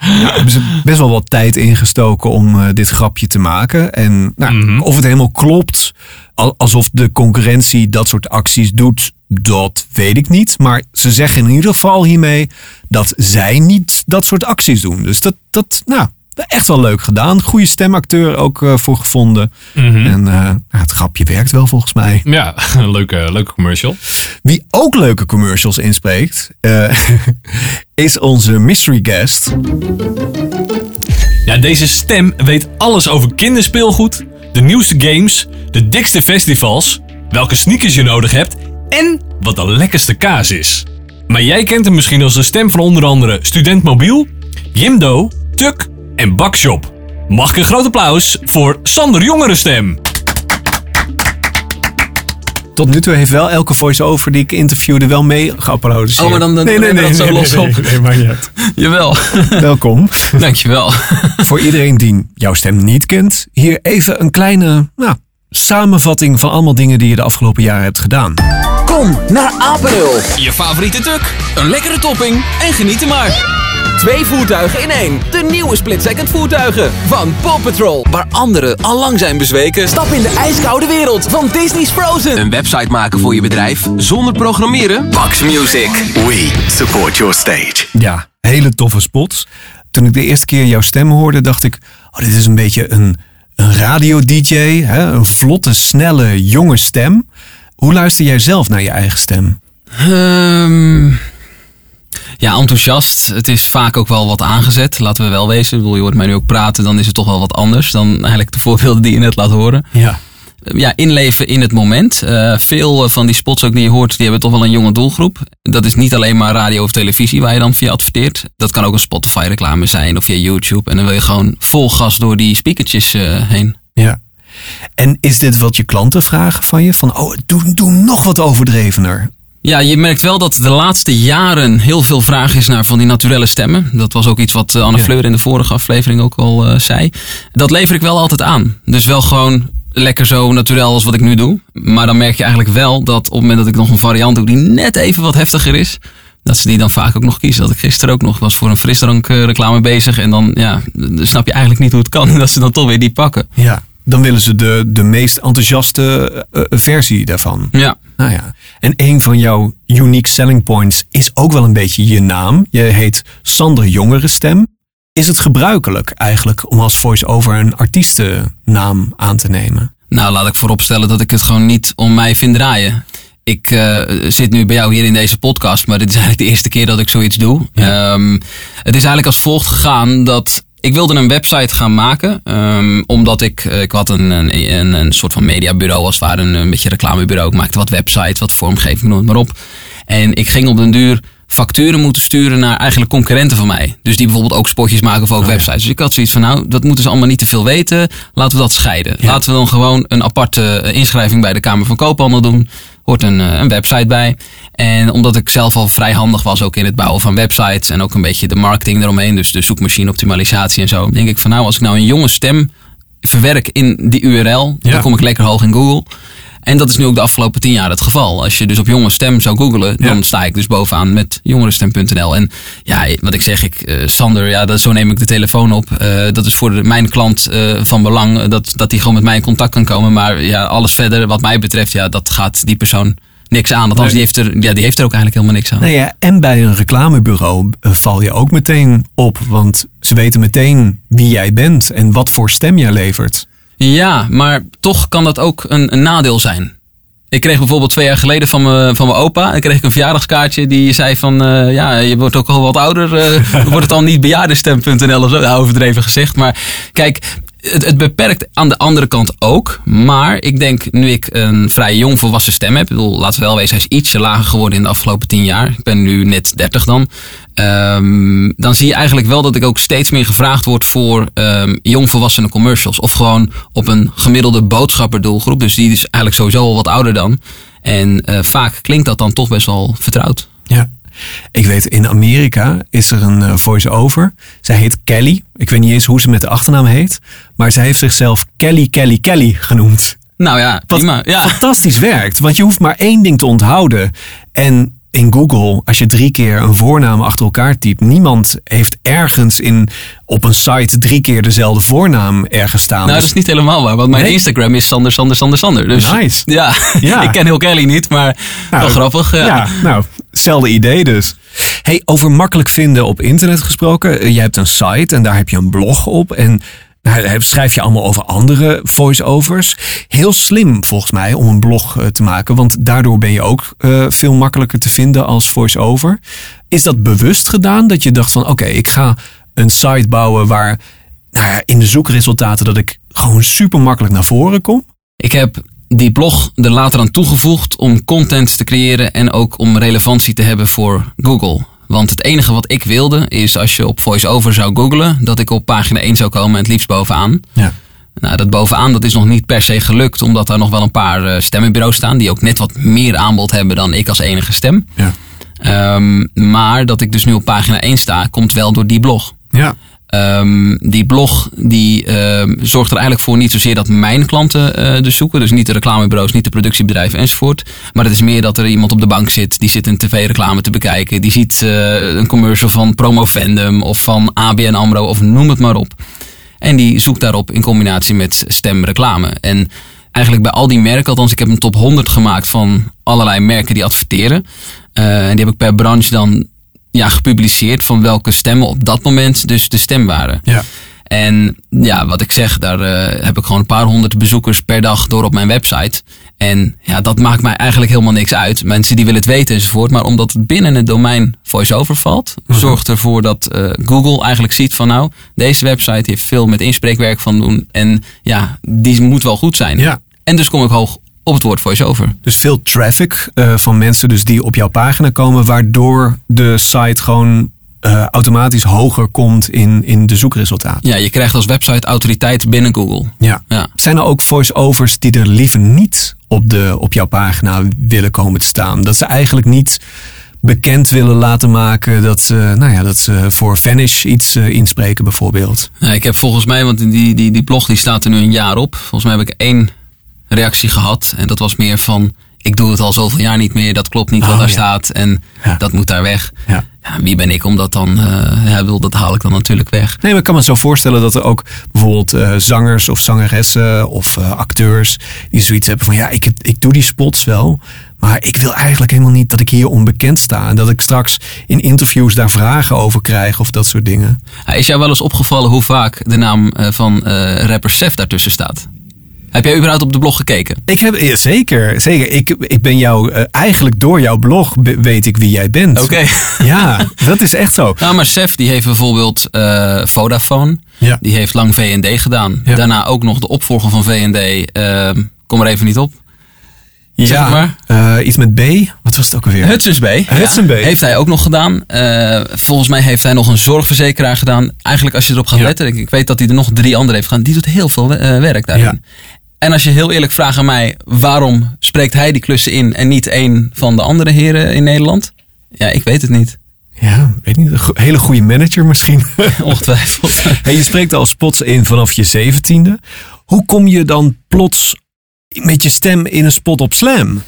Ja, hebben ze best wel wat tijd ingestoken om eh, dit grapje te maken. En nou, of het helemaal klopt, al- alsof de concurrentie dat soort acties doet, dat weet ik niet. Maar ze zeggen in ieder geval hiermee dat zij niet dat soort acties doen. Dus dat, dat nou, echt wel leuk gedaan. Goede stemacteur ook eh, voor gevonden. En eh, nou, het grapje werkt wel volgens mij. Ja, een *laughs* leuke, leuke commercial. Wie ook leuke commercials inspreekt, eh, *laughs* is onze mystery guest. Ja, deze stem weet alles over kinderspeelgoed, de nieuwste games, de dikste festivals, welke sneakers je nodig hebt en wat de lekkerste kaas is. Maar jij kent hem misschien als de stem van onder andere Student Mobiel, Jimdo, Tuk en Bakshop. Mag ik een groot applaus voor Sander Jongerenstem. Tot nu toe heeft wel elke voice-over die ik interviewde wel mee geapplaudisseerd. Oh, maar dan- dan nee, nee, nee, dat zo nee, los nee, op. nee, nee, maar niet. Jawel. *laughs* Welkom. Dankjewel. *laughs* Voor iedereen die jouw stem niet kent, hier even een kleine nou, samenvatting van allemaal dingen die je de afgelopen jaren hebt gedaan. Kom naar Apenul. Je favoriete tuk, een lekkere topping en geniet er maar. Twee voertuigen in één. De nieuwe split-second voertuigen van Paw Patrol. Waar anderen al lang zijn bezweken. Stap in de ijskoude wereld van Disney's Frozen. Een website maken voor je bedrijf zonder programmeren? Max Music. We support your stage. Ja, hele toffe spots. Toen ik de eerste keer jouw stem hoorde, dacht ik... Oh, dit is een beetje een, een radio-dj. hè, Een vlotte, snelle, jonge stem. Hoe luister jij zelf naar je eigen stem? Ehm, ja, enthousiast. Het is vaak ook wel wat aangezet. Laten we wel wezen. Ik bedoel, je hoort mij nu ook praten, dan is het toch wel wat anders dan eigenlijk de voorbeelden die je net laat horen. Ja. Ja, inleven in het moment. Eh, veel van die spots ook die je hoort, die hebben toch wel een jonge doelgroep. Dat is niet alleen maar radio of televisie waar je dan via adverteert. Dat kan ook een Spotify reclame zijn of via YouTube. En dan wil je gewoon vol gas door die speakertjes eh, heen. Ja. En is dit wat je klanten vragen van je? Van, oh, doe, doe nog wat overdrevener. Ja, je merkt wel dat de laatste jaren heel veel vraag is naar van die naturelle stemmen. Dat was ook iets wat eh, Anne Fleur in de vorige aflevering ook al eh, zei. Dat lever ik wel altijd aan. Dus wel gewoon lekker zo natuurlijk als wat ik nu doe. Maar dan merk je eigenlijk wel dat op het moment dat ik nog een variant doe die net even wat heftiger is. Dat ze die dan vaak ook nog kiezen. Dat ik gisteren ook nog was voor een frisdrank eh, reclame bezig. En dan ja, dan snap je eigenlijk niet hoe het kan. *laughs* Dat ze dan toch weer die pakken. Ja, dan willen ze de, de meest enthousiaste eh, eh, versie daarvan. Ja. Nou ja. En een van jouw unique selling points is ook wel een beetje je naam. Je heet Sander Jongerenstem. Is het gebruikelijk eigenlijk om als voice-over een artiestennaam aan te nemen? Nou, laat ik vooropstellen dat ik het gewoon niet om mij vind draaien. Ik eh, zit nu bij jou hier in deze podcast, maar dit is eigenlijk de eerste keer dat ik zoiets doe. Ehm, het is eigenlijk als volgt gegaan dat ik wilde een website gaan maken, ehm, omdat ik, eh, ik had een, een, een, een soort van mediabureau als het ware, een, een beetje reclamebureau. Ik maakte wat websites, wat vormgeving, noem het maar op. En ik ging op den duur facturen moeten sturen naar eigenlijk concurrenten van mij. Dus die bijvoorbeeld ook spotjes maken of ook websites. Dus ik had zoiets van, nou, dat moeten ze allemaal niet te veel weten. Laten we dat scheiden. Laten we dan gewoon een aparte eh, inschrijving bij de Kamer van Koophandel doen. Hoort een, eh, een website bij. En omdat ik zelf al vrij handig was ook in het bouwen van websites. En ook een beetje de marketing eromheen. Dus de zoekmachine optimalisatie en zo. Denk ik van, nou, als ik nou een jonge stem verwerk in die URL. Dan kom ik lekker hoog in Google. En dat is nu ook de afgelopen tien jaar het geval. Als je dus op jonge stem zou googlen, dan sta ik dus bovenaan met jongerenstem.nl. En ja, wat ik zeg, ik, eh, Sander, ja, dat, zo neem ik de telefoon op. Eh, dat is voor de, mijn klant eh, van belang, dat, dat die gewoon met mij in contact kan komen. Maar ja, alles verder wat mij betreft, ja, dat gaat die persoon niks aan. Althans, die, heeft er, ja, die heeft er ook eigenlijk helemaal niks aan. Nou ja, en bij een reclamebureau val je ook meteen op. Want ze weten meteen wie jij bent en wat voor stem jij levert. Ja, maar toch kan dat ook een, een nadeel zijn. Ik kreeg bijvoorbeeld twee jaar geleden van mijn, van mijn opa. Ik kreeg een verjaardagskaartje die zei van... eh, ja, je wordt ook al wat ouder. eh, *laughs* wordt het al niet bejaardenstem.nl of zo. Nou, overdreven gezegd. Maar kijk, het, beperkt aan de andere kant ook. Maar ik denk, nu ik een vrij jong volwassen stem heb. Ik bedoel, laten we wel wezen, hij is ietsje lager geworden in de afgelopen tien jaar. Ik ben nu net 30 dan. Ehm, dan zie je eigenlijk wel dat ik ook steeds meer gevraagd word voor um, jongvolwassene commercials. Of gewoon op een gemiddelde boodschapperdoelgroep. Dus die is eigenlijk sowieso al wat ouder dan. En eh, vaak klinkt dat dan toch best wel vertrouwd. Ja. Ik weet, in Amerika is er een eh, voice-over. Zij heet Kelly. Ik weet niet eens hoe ze met de achternaam heet. Maar zij heeft zichzelf Kelly, Kelly, Kelly genoemd. Nou ja, Wat prima. Ja. fantastisch werkt. Want je hoeft maar één ding te onthouden. En in Google, als je drie keer een voornaam achter elkaar typt, niemand heeft ergens in, op een site drie keer dezelfde voornaam ergens staan. Nou, Dus- dat is niet helemaal waar. Want mijn Nee? Instagram is Sander, Sander, Sander, Sander. Dus, Nice. Ja, *laughs* Ja. ik ken heel Kelly niet, maar wel Nou, grappig. Ja. Ja, nou, hetzelfde idee dus. Hey, over makkelijk vinden op internet gesproken. Eh, Je hebt een site en daar heb je een blog op. En schrijf je allemaal over andere voice-overs. Heel slim volgens mij om een blog eh, te maken. Want daardoor ben je ook eh, veel makkelijker te vinden als voice-over. Is dat bewust gedaan? Dat je dacht van oké, ik ga een site bouwen waar nou ja, in de zoekresultaten dat ik gewoon super makkelijk naar voren kom? Ik heb die blog er later aan toegevoegd om content te creëren en ook om relevantie te hebben voor Google. Want het enige wat ik wilde is als je op VoiceOver zou googlen, dat ik op pagina 1 zou komen en het liefst bovenaan. Ja. Nou, dat bovenaan dat is nog niet per se gelukt, omdat daar nog wel een paar eh, stemmenbureaus staan die ook net wat meer aanbod hebben dan ik als enige stem. Ja. Ehm, maar dat ik dus nu op pagina 1 sta, komt wel door die blog. Ja. Ehm, die blog die ehm, zorgt er eigenlijk voor niet zozeer dat mijn klanten eh dus zoeken. Dus niet de reclamebureaus, niet de productiebedrijven enzovoort. Maar het is meer dat er iemand op de bank zit. Die zit een tv-reclame te bekijken. Die ziet eh, een commercial van Promo Fandom of van ABN AMRO of noem het maar op. En die zoekt daarop in combinatie met stemreclame. En eigenlijk bij al die merken, althans ik heb een top 100 gemaakt van allerlei merken die adverteren. Eh, en die heb ik per branche dan ja, gepubliceerd van welke stemmen op dat moment dus de stem waren. Ja. En ja, wat ik zeg, daar eh, heb ik gewoon een paar honderd bezoekers per dag door op mijn website. En ja, dat maakt mij eigenlijk helemaal niks uit. Mensen die willen het weten enzovoort. Maar omdat het binnen het domein voice-over valt, zorgt ervoor dat eh, Google eigenlijk ziet van nou, deze website heeft veel met inspreekwerk van doen. En ja, die moet wel goed zijn. Ja. En dus kom ik hoog op het woord voice-over. Dus veel traffic eh, van mensen dus die op jouw pagina komen, waardoor de site gewoon eh, automatisch hoger komt in, in de zoekresultaten. Ja, je krijgt als website autoriteit binnen Google. Ja. Ja. Zijn er ook voice-overs die er liever niet op, de, op jouw pagina willen komen te staan? Dat ze eigenlijk niet bekend willen laten maken dat ze, nou ja, dat ze voor Vanish iets eh, inspreken bijvoorbeeld. Ja, ik heb volgens mij, want die, die, die blog die staat er nu een jaar op. Volgens mij heb ik één reactie gehad. En dat was meer van, ik doe het al zoveel jaar niet meer. Dat klopt niet wat Oh, daar ja. staat. En dat moet daar weg. Ja. Ja, wie ben ik om dat dan, eh wil, dat haal ik dan natuurlijk weg. Nee, maar ik kan me zo voorstellen dat er ook bijvoorbeeld eh, zangers of zangeressen of eh, acteurs die zoiets hebben van ja, ik, ik doe die spots wel, maar ik wil eigenlijk helemaal niet dat ik hier onbekend sta en dat ik straks in interviews daar vragen over krijg of dat soort dingen. Is jou wel eens opgevallen hoe vaak de naam eh, van eh, rapper Sef daartussen staat? Heb jij überhaupt op de blog gekeken? Ik heb ja, zeker, zeker. Ik, ik ben jou eh, eigenlijk door jouw blog weet ik wie jij bent. Oké. *laughs* Ja, dat is echt zo. Nou, maar Sef die heeft bijvoorbeeld eh, Vodafone. Ja. Die heeft lang V&D gedaan. Ja. Daarna ook nog de opvolger van V&D. eh, kom er even niet op. Zeg het maar. eh, iets met B. Wat was het ook alweer? Hudson's Bay. Hudson's Bay. Heeft hij ook nog gedaan. Volgens mij heeft hij nog een zorgverzekeraar gedaan. Eigenlijk als je erop gaat Ja. letten. Ik, ik weet dat hij er nog drie andere heeft gedaan. Die doet heel veel werk daarin. En als je heel eerlijk vraagt aan mij. Waarom spreekt hij die klussen in en niet een van de andere heren in Nederland? Ja, ik weet het niet. Ja, weet niet. Een go- hele goede manager misschien. *laughs* Ongetwijfeld. Hey, je spreekt al spots in vanaf je zeventiende. Hoe kom je dan plots met je stem in een spot op Slam?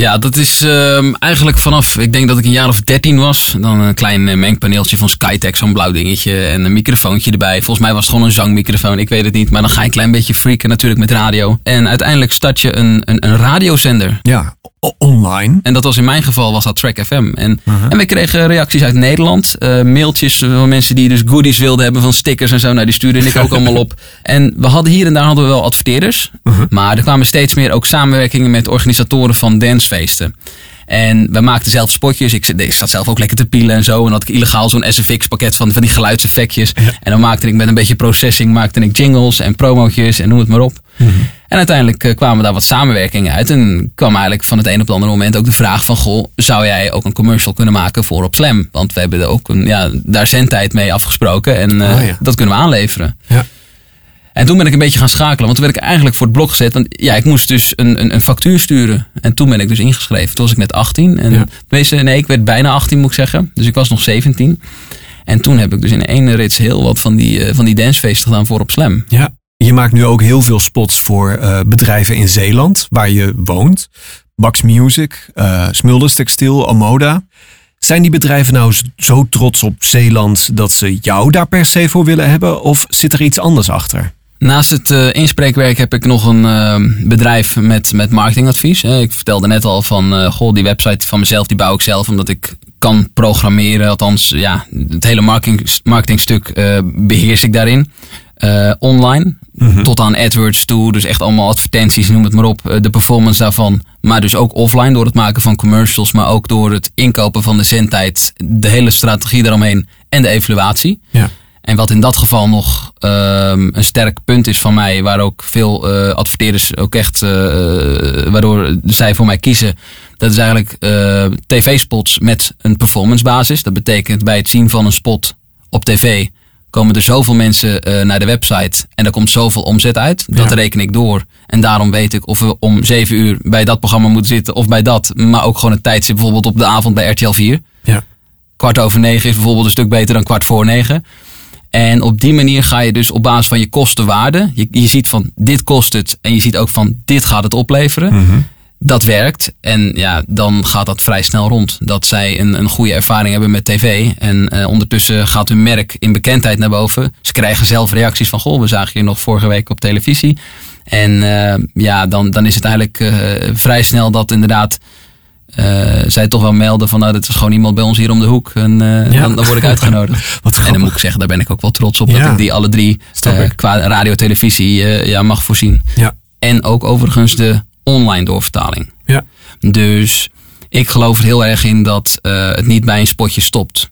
Ja, dat is ehm, eigenlijk vanaf, ik denk dat ik een jaar of dertien was. Dan een klein eh, mengpaneeltje van Skytech, zo'n blauw dingetje. En een microfoontje erbij. Volgens mij was het gewoon een zangmicrofoon, ik weet het niet. Maar dan ga je een klein beetje freaken natuurlijk met radio. En uiteindelijk start je een, een, een radiozender. Ja, online. En dat was in mijn geval was dat Track FM. En, en we kregen reacties uit Nederland. eh, mailtjes van mensen die dus goodies wilden hebben van stickers en zo. Nou, die stuurde ik ook allemaal op. *laughs* En we hadden hier en daar hadden we wel adverteerders. Maar er kwamen steeds meer ook samenwerkingen met organisatoren van dancefeesten. En we maakten zelf spotjes. Ik, zat- ik zat zelf ook lekker te pielen en zo. En dan had ik illegaal zo'n SFX pakket van, van die geluidseffectjes. En dan maakte ik met een beetje processing maakte ik jingles en promotjes en noem het maar op. En uiteindelijk eh, kwamen daar wat samenwerkingen uit. En kwam eigenlijk van het een op het andere moment ook de vraag van... Goh, zou jij ook een commercial kunnen maken voor op Slam? Want we hebben er ook een, ja, daar zendtijd mee afgesproken. En eh, Oh ja. dat kunnen we aanleveren. Ja. En toen ben ik een beetje gaan schakelen. Want toen werd ik eigenlijk voor het blok gezet. Want ja, ik moest dus een, een, een factuur sturen. En toen ben ik dus ingeschreven. Toen was ik net 18. En Ja. nee, ik werd bijna 18 moet ik zeggen. Dus ik was nog 17. En toen heb ik dus in één rits heel wat van die, eh, van die dancefeesten gedaan voor op Slam. Ja. Je maakt nu ook heel veel spots voor eh, bedrijven in Zeeland, waar je woont. Bax Music, eh Smulders Textiel, Amoda. Zijn die bedrijven nou zo trots op Zeeland dat ze jou daar per se voor willen hebben? Of zit er iets anders achter? Naast het eh, inspreekwerk heb ik nog een eh, bedrijf met, met marketingadvies. hè. Ik vertelde net al van, eh, goh, die website van mezelf, die bouw ik zelf omdat ik kan programmeren. Althans, ja, het hele marketing, marketingstuk eh, beheers ik daarin. Online, tot aan AdWords toe. Dus echt allemaal advertenties, noem het maar op. de performance daarvan. Maar dus ook offline door het maken van commercials. Maar ook door het inkopen van de zendtijd. De hele strategie daaromheen en de evaluatie. Ja. En wat in dat geval nog ehm, een sterk punt is van mij, waar ook veel eh, adverteerders ook echt, eh, waardoor zij voor mij kiezen, dat is eigenlijk eh, tv-spots met een performance basis. Dat betekent bij het zien van een spot op tv komen er zoveel mensen eh, naar de website en er komt zoveel omzet uit. Dat reken ik door. En daarom weet ik of we om zeven uur bij dat programma moeten zitten of bij dat. Maar ook gewoon een tijdstip bijvoorbeeld op de avond bij RTL 4 Ja. kwart over negen is bijvoorbeeld een stuk beter dan kwart voor negen. En op die manier ga je dus op basis van je kostenwaarde. Je, je ziet van dit kost het. En je ziet ook van dit gaat het opleveren. Mhm. Dat werkt. En ja, dan gaat dat vrij snel rond. Dat zij een, een goede ervaring hebben met tv. En eh, ondertussen gaat hun merk in bekendheid naar boven. Ze krijgen zelf reacties van: Goh, we zagen je nog vorige week op televisie. En eh, ja, dan, dan is het eigenlijk eh, vrij snel dat inderdaad. Eh, zij toch wel melden van nou, dat is gewoon iemand bij ons hier om de hoek. En eh, Ja. dan, dan word ik uitgenodigd. *laughs* en dan moet ik zeggen, daar ben ik ook wel trots op. Ja. Dat ik die alle drie eh, qua radio, televisie ja, mag voorzien. Ja. En ook overigens de online doorvertaling. Ja. Dus ik geloof er heel erg in dat het niet bij een spotje stopt.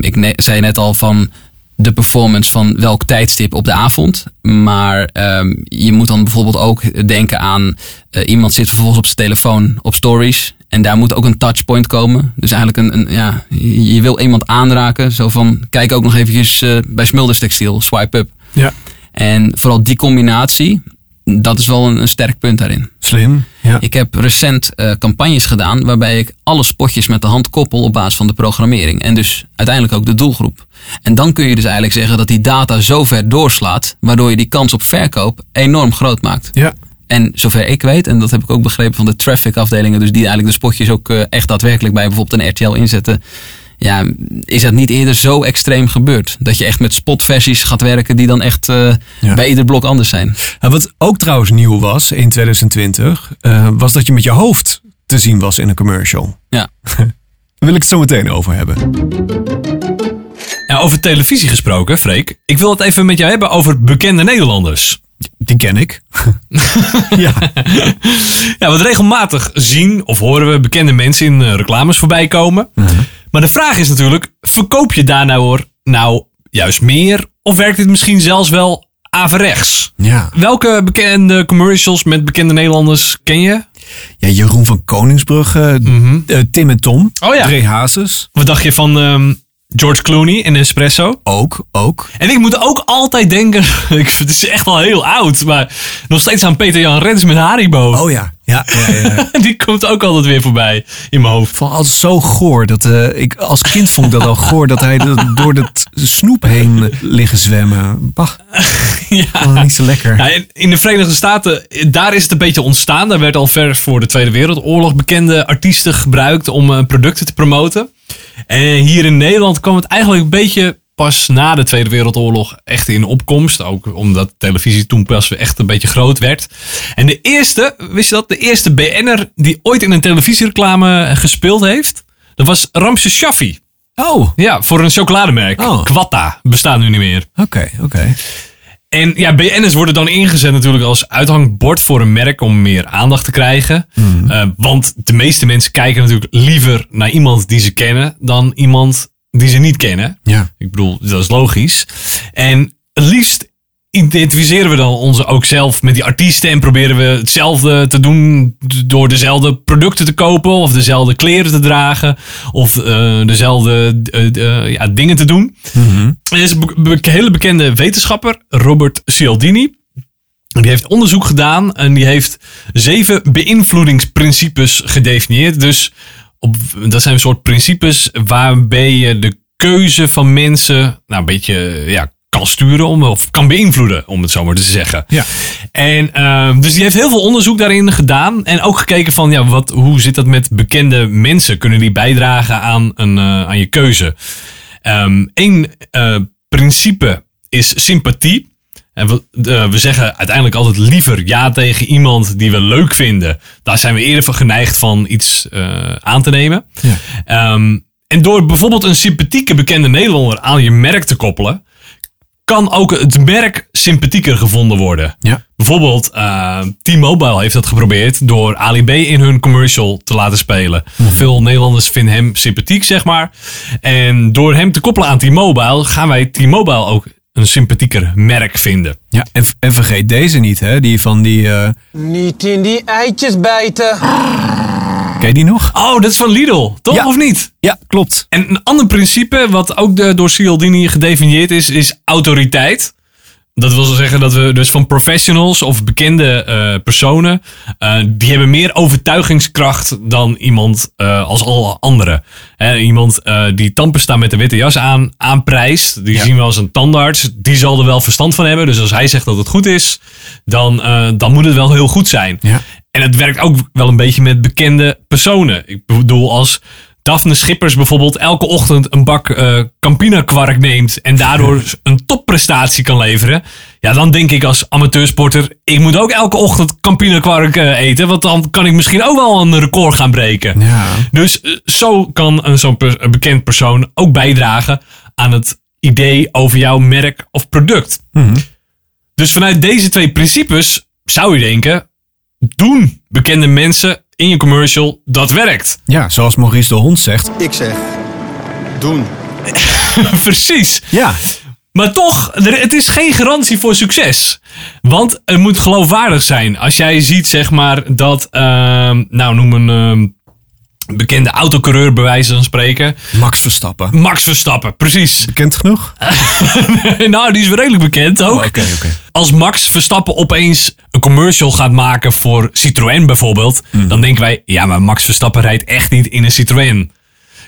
Ik ne- zei net al van de performance van welk tijdstip op de avond. Maar ehm, je moet dan bijvoorbeeld ook denken aan eh, iemand zit vervolgens op zijn telefoon op stories. En daar moet ook een touchpoint komen. Dus eigenlijk een, een ja, je je wil iemand aanraken. Zo van, kijk ook nog eventjes eh, bij Smulders Textiel, swipe up. Ja. En vooral die combinatie, dat is wel een, een sterk punt daarin. Slim. Ja. Ik heb recent eh, campagnes gedaan waarbij ik alle spotjes met de hand koppel op basis van de programmering. En dus uiteindelijk ook de doelgroep. En dan kun je dus eigenlijk zeggen dat die data zo ver doorslaat, waardoor je die kans op verkoop enorm groot maakt. Ja. En zover ik weet, en dat heb ik ook begrepen van de traffic afdelingen, dus die eigenlijk de spotjes ook eh, echt daadwerkelijk bij bijvoorbeeld een RTL inzetten. Ja, is dat niet eerder zo extreem gebeurd? Dat je echt met spotversies gaat werken die dan echt eh, bij ieder blok anders zijn. En wat ook trouwens nieuw was in 2020, eh, was dat je met je hoofd te zien was in een commercial. Ja. *laughs* Daar wil ik het zo meteen over hebben. Ja, over televisie gesproken, Freek. Ik wil het even met jou hebben over bekende Nederlanders. Die ken ik. *laughs* ja. ja, wat regelmatig zien of horen we bekende mensen in eh, reclames voorbij komen. Maar de vraag is natuurlijk, verkoop je daar nou, hoor, nou juist meer? Of werkt dit misschien zelfs wel averechts? Ja. Welke bekende commercials met bekende Nederlanders ken je? Ja, Jeroen van Koningsbrugge, eh, Tim en Tom, Oh ja. Hazes. Wat dacht je van ehm, George Clooney in Espresso? Ook, ook. En ik moet ook altijd denken, *laughs* ik, het is echt wel heel oud, maar nog steeds aan Peter Jan Rens met Haribo. Oh ja, ja, ja, ja. *laughs* Die komt ook altijd weer voorbij in mijn hoofd. Vooral als zo goor. Dat, eh, ik, als kind vond ik dat al goor dat hij door het snoep heen liggen zwemmen. Bah, *laughs* ja. niet zo lekker. Ja, in- de Verenigde Staten, daar is het een beetje ontstaan. Daar werd al ver voor de Tweede Wereldoorlog bekende artiesten gebruikt om eh, producten te promoten. En hier in Nederland kwam het eigenlijk een beetje pas na de Tweede Wereldoorlog echt in opkomst. Ook omdat televisie toen pas echt een beetje groot werd. En de eerste, wist je dat? De eerste BN'er die ooit in een televisiereclame gespeeld heeft, dat was Ramses Shaffi. Oh. Ja, voor een chocolademerk. Oh. Quatta bestaat nu niet meer. Oké, oké. En ja, BN'ers worden dan ingezet natuurlijk als uithangbord voor een merk om meer aandacht te krijgen. Eh, want de meeste mensen kijken natuurlijk liever naar iemand die ze kennen dan iemand die ze niet kennen. Ja. Ik bedoel, dat is logisch. En het liefst identificeren we dan ons ook zelf met die artiesten en proberen we hetzelfde te doen door dezelfde producten te kopen of dezelfde kleren te dragen of eh, dezelfde eh, eh, ja, dingen te doen. Er is een be- be- hele bekende wetenschapper, Robert Cialdini. Die heeft onderzoek gedaan en die heeft zeven beïnvloedingsprincipes gedefinieerd. Dus op, dat zijn een soort principes waarbij je de keuze van mensen nou, een beetje ja, kan sturen om, of kan beïnvloeden, om het zo maar te zeggen. Ja. En ehm, dus die heeft heel veel onderzoek daarin gedaan. En ook gekeken van ja, wat, hoe zit dat met bekende mensen? Kunnen die bijdragen aan, een, eh, aan je keuze? Eén principe is sympathie. En we, eh, we zeggen uiteindelijk altijd liever ja tegen iemand die we leuk vinden. Daar zijn we eerder van geneigd van iets eh, aan te nemen. Ehm, en door bijvoorbeeld een sympathieke bekende Nederlander aan je merk te koppelen, kan ook het merk sympathieker gevonden worden. Ja. Bijvoorbeeld eh, T-Mobile heeft dat geprobeerd door Ali B in hun commercial te laten spelen. Veel Nederlanders vinden hem sympathiek, zeg maar. En door hem te koppelen aan T-Mobile gaan wij T-Mobile ook een sympathieker merk vinden. Ja, en, en vergeet deze niet, hè? Die van die. eh Niet in die eitjes bijten. Ken je die nog? Oh, dat is van Lidl, toch? Ja. Of niet? Ja, klopt. En een ander principe, wat ook de, door Cialdini gedefinieerd is, is autoriteit. Dat wil zeggen dat we dus van professionals of bekende eh, personen, eh, die hebben meer overtuigingskracht dan iemand eh, als alle anderen. Hè, iemand die tandpasta met de witte jas aan, aanprijst, die zien we als een tandarts, die zal er wel verstand van hebben. Dus als hij zegt dat het goed is, dan, dan moet het wel heel goed zijn. En het werkt ook wel een beetje met bekende personen. Ik bedoel als Daphne Schippers bijvoorbeeld elke ochtend een bak eh Campina kwark neemt en daardoor *laughs* een topprestatie kan leveren. Ja, dan denk ik als amateursporter, ik moet ook elke ochtend Campina kwark eh, eten, want dan kan ik misschien ook wel een record gaan breken. Dus eh, zo kan een zo'n per- bekend persoon ook bijdragen aan het idee over jouw merk of product. Dus vanuit deze twee principes zou je denken, doen bekende mensen in je commercial, dat werkt. Ja, zoals Maurice de Hond zegt. Ik zeg, doen. *laughs* Precies. Ja. Maar toch, er- het is geen garantie voor succes. Want het moet geloofwaardig zijn. Als jij ziet, zeg maar, dat, ehm, nou noem een ehm, bekende autocoureur bij wijze van spreken. Max Verstappen. Max Verstappen, precies. Bekend genoeg? *laughs* nou, die is wel redelijk bekend ook. Oh. Als Max Verstappen opeens een commercial gaat maken voor Citroën bijvoorbeeld, Mhm. dan denken wij, ja, maar Max Verstappen rijdt echt niet in een Citroën.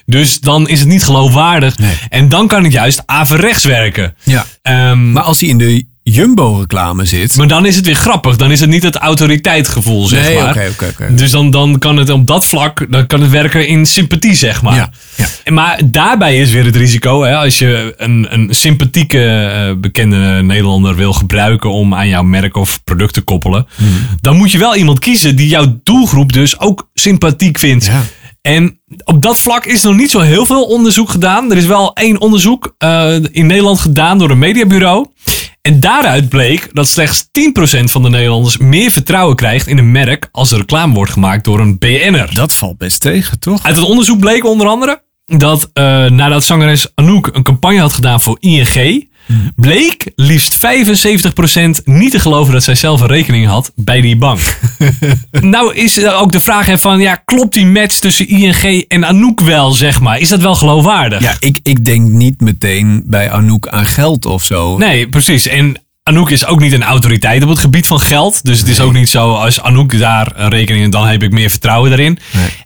Dus dan is het niet geloofwaardig. En dan kan het juist averechts werken. Ja. maar als hij in de Jumbo-reclame zit. Maar dan is het weer grappig. Dan is het niet het autoriteitsgevoel, zeg Nee, maar. Dus dan, dan kan het op dat vlak dan kan het werken in sympathie, zeg maar. Ja, En Maar daarbij is weer het risico. Hè, als je een, een sympathieke eh, bekende Nederlander wil gebruiken om aan jouw merk of product te koppelen. Hmm. Dan moet je wel iemand kiezen die jouw doelgroep dus ook sympathiek vindt. En op dat vlak is nog niet zo heel veel onderzoek gedaan. Er is wel één onderzoek eh, in Nederland gedaan door een mediabureau. En daaruit bleek dat slechts 10% van de Nederlanders meer vertrouwen krijgt in een merk als er reclame wordt gemaakt door een BN'er. Dat valt best tegen, toch? Uit het onderzoek bleek onder andere dat eh, nadat zangeres Anouk een campagne had gedaan voor ING, bleek liefst 75% niet te geloven dat zij zelf een rekening had bij die bank. *laughs* nou is er ook de vraag hè, van, ja, klopt die match tussen ING en Anouk wel, zeg maar? Is dat wel geloofwaardig? Ja, ik, ik denk niet meteen bij Anouk aan geld of zo. Nee, precies. En Anouk is ook niet een autoriteit op het gebied van geld. Dus het is ook niet zo als Anouk daar een rekening en dan heb ik meer vertrouwen daarin.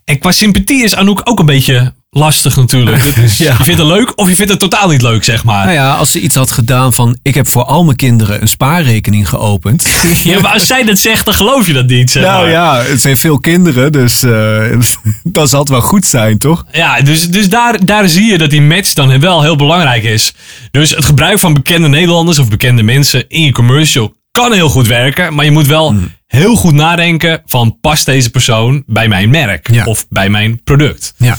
En qua sympathie is Anouk ook een beetje lastig natuurlijk. Het is- *laughs* Je vindt het leuk of je vindt het totaal niet leuk, zeg maar. Nou ja, als ze iets had gedaan van... ik heb voor al mijn kinderen een spaarrekening geopend. *laughs* Ja, maar als zij dat zegt, dan geloof je dat niet. Zeg nou maar. ja, ze heeft veel kinderen, dus eh, *laughs* dat zal het wel goed zijn, toch? Ja, dus, dus daar, daar zie je dat die match dan wel heel belangrijk is. Dus het gebruik van bekende Nederlanders of bekende mensen in je commercial kan heel goed werken. Maar je moet wel heel goed nadenken van past deze persoon bij mijn merk of bij mijn product. Ja.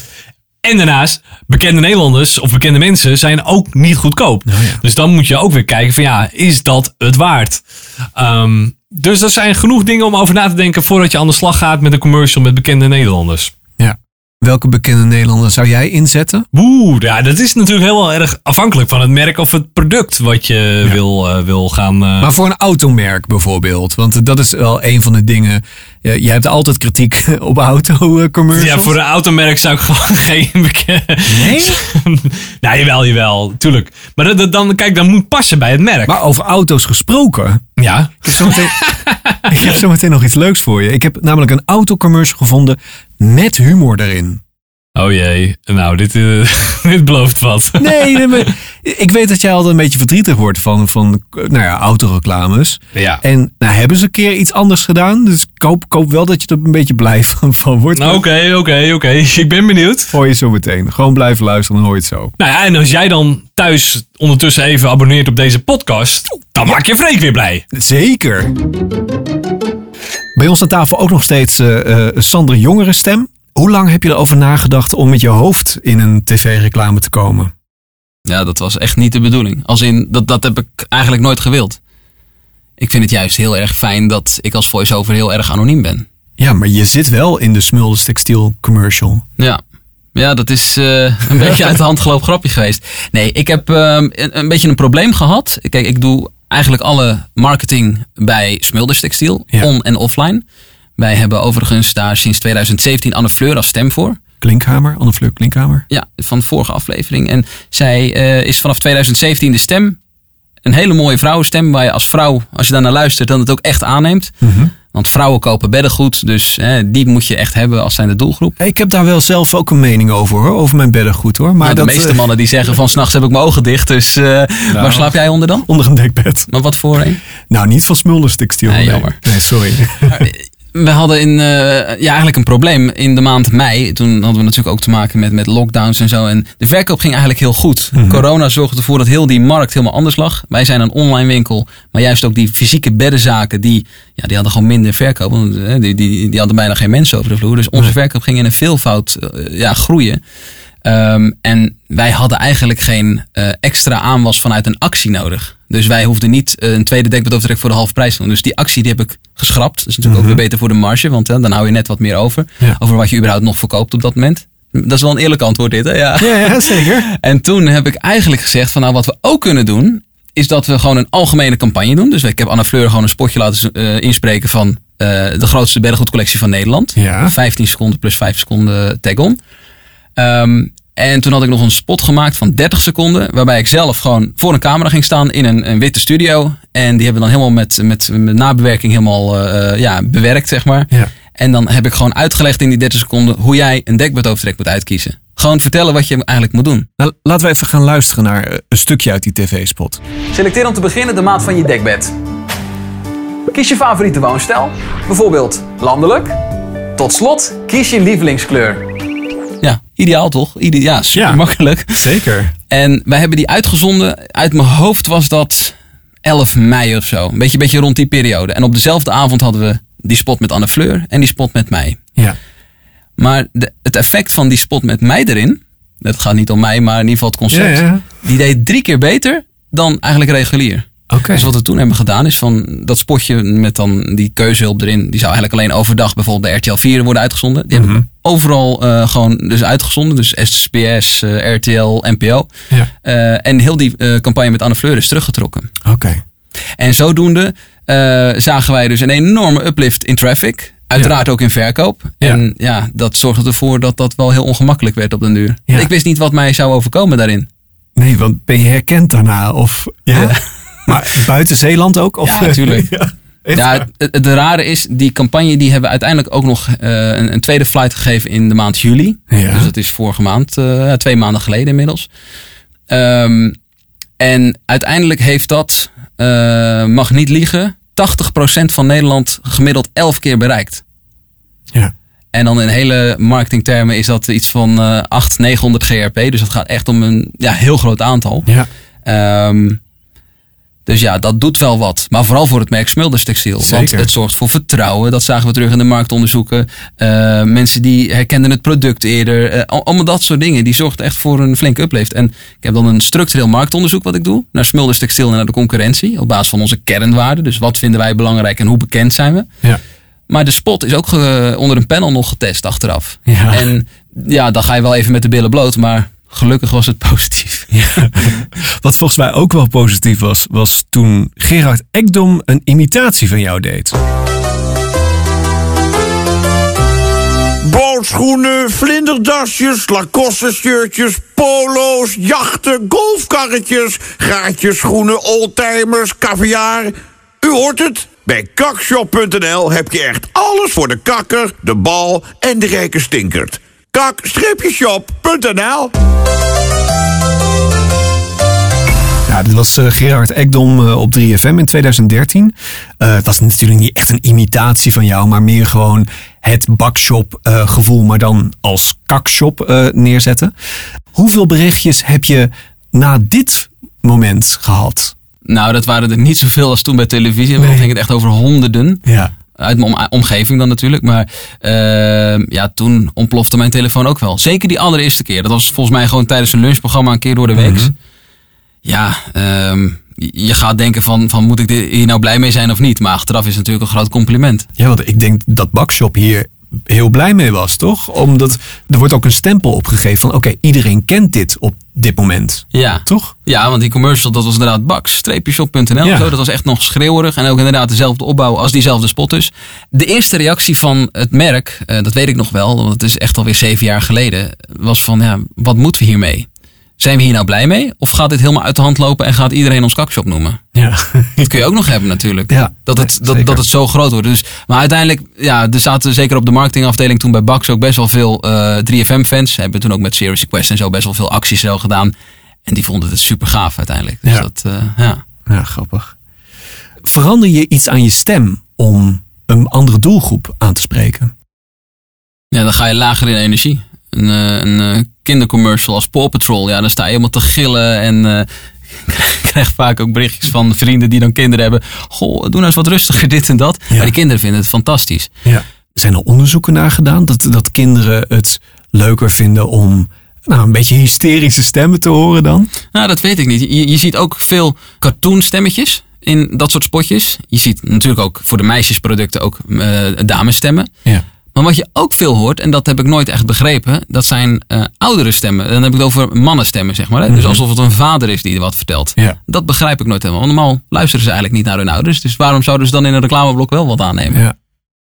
En daarnaast, bekende Nederlanders of bekende mensen zijn ook niet goedkoop. Dus dan moet je ook weer kijken van ja, is dat het waard? Ehm, dus er zijn genoeg dingen om over na te denken voordat je aan de slag gaat met een commercial met bekende Nederlanders. Welke bekende Nederlander zou jij inzetten? Oeh, ja, dat is natuurlijk heel erg afhankelijk van het merk of het product wat je wil, eh, wil gaan. eh, Maar voor een automerk bijvoorbeeld. Want dat is wel een van de dingen. Je hebt altijd kritiek *laughs* op auto-commercials. ja, voor een automerk zou ik gewoon *laughs* geen bekende. Nee? *laughs* nou, jawel, jawel, tuurlijk. Maar dat, dat dan, kijk, dat moet passen bij het merk. Maar over auto's gesproken. Ja. Ik heb, zometeen, ik heb zometeen nog iets leuks voor je. Ik heb namelijk een autocommercial gevonden met humor erin. Oh jee, nou, dit, eh, *laughs* dit belooft wat. Nee, nee, maar ik weet dat jij altijd een beetje verdrietig wordt van, van nou ja, autoreclames. Ja. En nou hebben ze een keer iets anders gedaan. Dus ik hoop wel dat je er een beetje blij *laughs* van, van wordt. Nou, Oké, oké, oké. *laughs* Ik ben benieuwd. Hoor je zo meteen. Gewoon blijven luisteren, dan hoor je het zo. Nou ja, en als jij dan thuis ondertussen even abonneert op deze podcast, dan maak je Freek weer blij. Zeker. Bij ons aan tafel ook nog steeds eh Sander Jongere stem. Hoe lang heb je erover nagedacht om met je hoofd in een tv-reclame te komen? Ja, dat was echt niet de bedoeling. Als in, dat, dat heb ik eigenlijk nooit gewild. Ik vind het juist heel erg fijn dat ik als voice-over heel erg anoniem ben. Ja, maar je zit wel in de Smulders Textiel commercial. Ja. Ja, dat is eh, een *laughs* beetje uit de hand gelopen grapje geweest. Nee, ik heb ehm, een, een beetje een probleem gehad. Kijk, ik doe eigenlijk alle marketing bij Smulders Textiel, on- en offline. Wij hebben overigens daar sinds 2017 Anne Fleur als stem voor. Klinkhamer, Anne Fleur Klinkhamer. Ja, van de vorige aflevering. En zij eh, is vanaf 2017 de stem. een hele mooie vrouwenstem waar je als vrouw, als je daar naar luistert, dan het ook echt aanneemt. Mhm. Want vrouwen kopen beddengoed, dus hè, die moet je echt hebben als zijn de doelgroep. Ik heb daar wel zelf ook een mening over hoor, over mijn beddengoed hoor. Maar dat, de meeste eh, mannen die zeggen van s'nachts heb ik mijn ogen dicht, dus eh, waar slaap jij onder dan? Onder een dekbed. Maar wat voor een? Nou, niet van Smulders Textiel. Nee, jammer. Nee, sorry. We hadden in, eh, ja, eigenlijk een probleem in de maand mei. Toen hadden we natuurlijk ook te maken met, met lockdowns en zo. En de verkoop ging eigenlijk heel goed. Mhm. Corona zorgde ervoor dat heel die markt helemaal anders lag. Wij zijn een online winkel. Maar juist ook die fysieke beddenzaken, die, ja, die hadden gewoon minder verkoop. Want, eh, die, die, die hadden bijna geen mensen over de vloer. Dus onze verkoop ging in een veelvoud eh, ja, groeien. Ehm, en wij hadden eigenlijk geen extra aanwas vanuit een actie nodig. Dus wij hoefden niet eh, een tweede dekbed over voor de halve prijs te doen. Dus die actie die heb ik geschrapt. Dat is natuurlijk ook weer beter voor de marge, want hè, dan hou je net wat meer over. Ja. Over wat je überhaupt nog verkoopt op dat moment. Dat is wel een eerlijk antwoord dit, hè? Ja, Ja, ja, zeker. *laughs* En toen heb ik eigenlijk gezegd van nou wat we ook kunnen doen, is dat we gewoon een algemene campagne doen. Dus ik heb Anna Fleur gewoon een spotje laten eh, inspreken van eh, de grootste beddengoedcollectie van Nederland. Ja. 15 seconden plus 5 seconden tag-on. Ehm, en toen had ik nog een spot gemaakt van 30 seconden. Waarbij ik zelf gewoon voor een camera ging staan in een, een witte studio. En die hebben we dan helemaal met, met, met nabewerking helemaal eh, ja, bewerkt, zeg maar. Ja. En dan heb ik gewoon uitgelegd in die 30 seconden hoe jij een dekbedovertrek moet uitkiezen. Gewoon vertellen wat je eigenlijk moet doen. Nou, laten we even gaan luisteren naar eh, een stukje uit die tv-spot. Selecteer om te beginnen de maat van je dekbed. Kies je favoriete woonstijl, bijvoorbeeld landelijk. Tot slot, kies je lievelingskleur. Ideaal toch? Ide ja, super makkelijk. Zeker. En wij hebben die uitgezonden. Uit mijn hoofd was dat 11 mei of zo. Een beetje, beetje rond die periode. En op dezelfde avond hadden we die spot met Anne Fleur en die spot met mij. Ja. Maar de, het effect van die spot met mij erin, dat gaat niet om mij, maar in ieder geval het concept, Ja, ja. die deed drie keer beter dan eigenlijk regulier. Dus wat we toen hebben gedaan is van dat spotje met dan die keuzehulp erin, die zou eigenlijk alleen overdag bijvoorbeeld bij RTL 4 worden uitgezonden. Die hebben we overal eh, gewoon dus uitgezonden. Dus SBS, eh, RTL, NPO. Ja. Eh, en heel die campagne met Anne Fleur is teruggetrokken. Oké. En zodoende zagen wij dus een enorme uplift in traffic. Uiteraard ook in verkoop. Ja. En ja, dat zorgde ervoor dat dat wel heel ongemakkelijk werd op den duur. Ik wist niet wat mij zou overkomen daarin. Nee, want ben je herkend daarna? Of, ja? Maar buiten Zeeland ook? Of, Ja, natuurlijk. *laughs* ja. Ja, het, rare is, die campagne die hebben uiteindelijk ook nog eh, een, een tweede flight gegeven in de maand juli. Ja. Dus dat is vorige maand, eh, twee maanden geleden inmiddels. Ehm, en uiteindelijk heeft dat, eh, mag niet liegen, 80% van Nederland gemiddeld 11 keer bereikt. Ja. En dan in hele marketingtermen is dat iets van eh 800, 900 GRP. Dus dat gaat echt om een ja, heel groot aantal. Ja. Ehm, dus ja, dat doet wel wat. Maar vooral voor het merk Smulders Textiel. Want het zorgt voor vertrouwen. Dat zagen we terug in de marktonderzoeken. Eh, mensen die herkenden het product eerder. Eh, al- allemaal dat soort dingen. Die zorgt echt voor een flinke uplift. En ik heb dan een structureel marktonderzoek wat ik doe. Naar Smulders Textiel en naar de concurrentie. Op basis van onze kernwaarden. Dus wat vinden wij belangrijk en hoe bekend zijn we. Ja. Maar de spot is ook onder een panel nog getest achteraf. Ja. En ja, dan ga je wel even met de billen bloot. Maar gelukkig was het positief. *laughs* Wat volgens mij ook wel positief was, was toen Gerard Ekdom een imitatie van jou deed. Bootschoenen, vlinderdasjes, Lacoste shirtjes, polo's, jachten, golfkarretjes, gaatjes, schoenen, oldtimers, caviar. U hoort het. Bij kakshop.nl heb je echt alles voor de kakker, de bal en de rijke stinkert. Kak-shop.nl Ja, dit was eh, Gerard Ekdom eh, op 3FM in 2013. Eh, het was natuurlijk niet echt een imitatie van jou, maar meer gewoon het bakshop eh, gevoel, maar dan als kakshop eh, neerzetten. Hoeveel berichtjes heb je na dit moment gehad? Nou, dat waren er niet zoveel als toen bij televisie. Dan ging het echt over honderden. Ja. Uit mijn om- omgeving dan natuurlijk. Maar ehm, ja, toen ontplofte mijn telefoon ook wel. Zeker die allereerste keer. Dat was volgens mij gewoon tijdens een lunchprogramma een keer door de week. Mhm. Ja, ehm, je- gaat denken van, van moet ik hier nou blij mee zijn of niet? Maar achteraf is natuurlijk een groot compliment. Ja, want ik denk dat Bakshop hier heel blij mee was, toch? Omdat er wordt ook een stempel opgegeven van oké, iedereen kent dit op dit moment. Ja. Toch? Ja, want die commercial, dat was inderdaad bak-shop.nl. Ja. Zo, dat was echt nog schreeuwerig. En ook inderdaad dezelfde opbouw als diezelfde spot dus. De eerste reactie van het merk, eh, dat weet ik nog wel, want het is echt alweer zeven jaar geleden, was van, ja, wat moeten we hiermee? Zijn we hier nou blij mee? Of gaat dit helemaal uit de hand lopen en gaat iedereen ons kakshop noemen? Ja. Dat kun je ook nog hebben natuurlijk. Ja, dat, het, dat, dat het zo groot wordt. Dus, maar uiteindelijk, ja, er zaten zeker op de marketingafdeling toen bij Bax ook best wel veel eh 3FM-fans. Hebben toen ook met Serious Request en zo best wel veel acties zo gedaan. En die vonden het super gaaf uiteindelijk. Dus Ja. dat, eh, ja. Ja, grappig. Verander je iets aan je stem om een andere doelgroep aan te spreken? Ja, dan ga je lager in energie. Een, eh, een eh, kindercommercial als Paw Patrol, ja, dan sta je helemaal te gillen en ik *laughs* krijg vaak ook berichtjes van vrienden die dan kinderen hebben. Goh, doe nou eens wat rustiger dit en dat. Maar die kinderen vinden het fantastisch. Ja. Zijn er onderzoeken naar gedaan dat, dat kinderen het leuker vinden om nou, een beetje hysterische stemmen te horen dan? Nou, dat weet ik niet. Je, je ziet ook veel cartoonstemmetjes in dat soort spotjes. Je ziet natuurlijk ook voor de meisjesproducten ook eh damesstemmen. Ja. Maar wat je ook veel hoort, en dat heb ik nooit echt begrepen, dat zijn eh, oudere stemmen. Dan heb ik het over mannenstemmen, zeg maar. Hè? Dus Mhm. alsof het een vader is die wat vertelt. Ja. Dat begrijp ik nooit helemaal. Want normaal luisteren ze eigenlijk niet naar hun ouders. Dus waarom zouden ze dan in een reclameblok wel wat aannemen? Ja.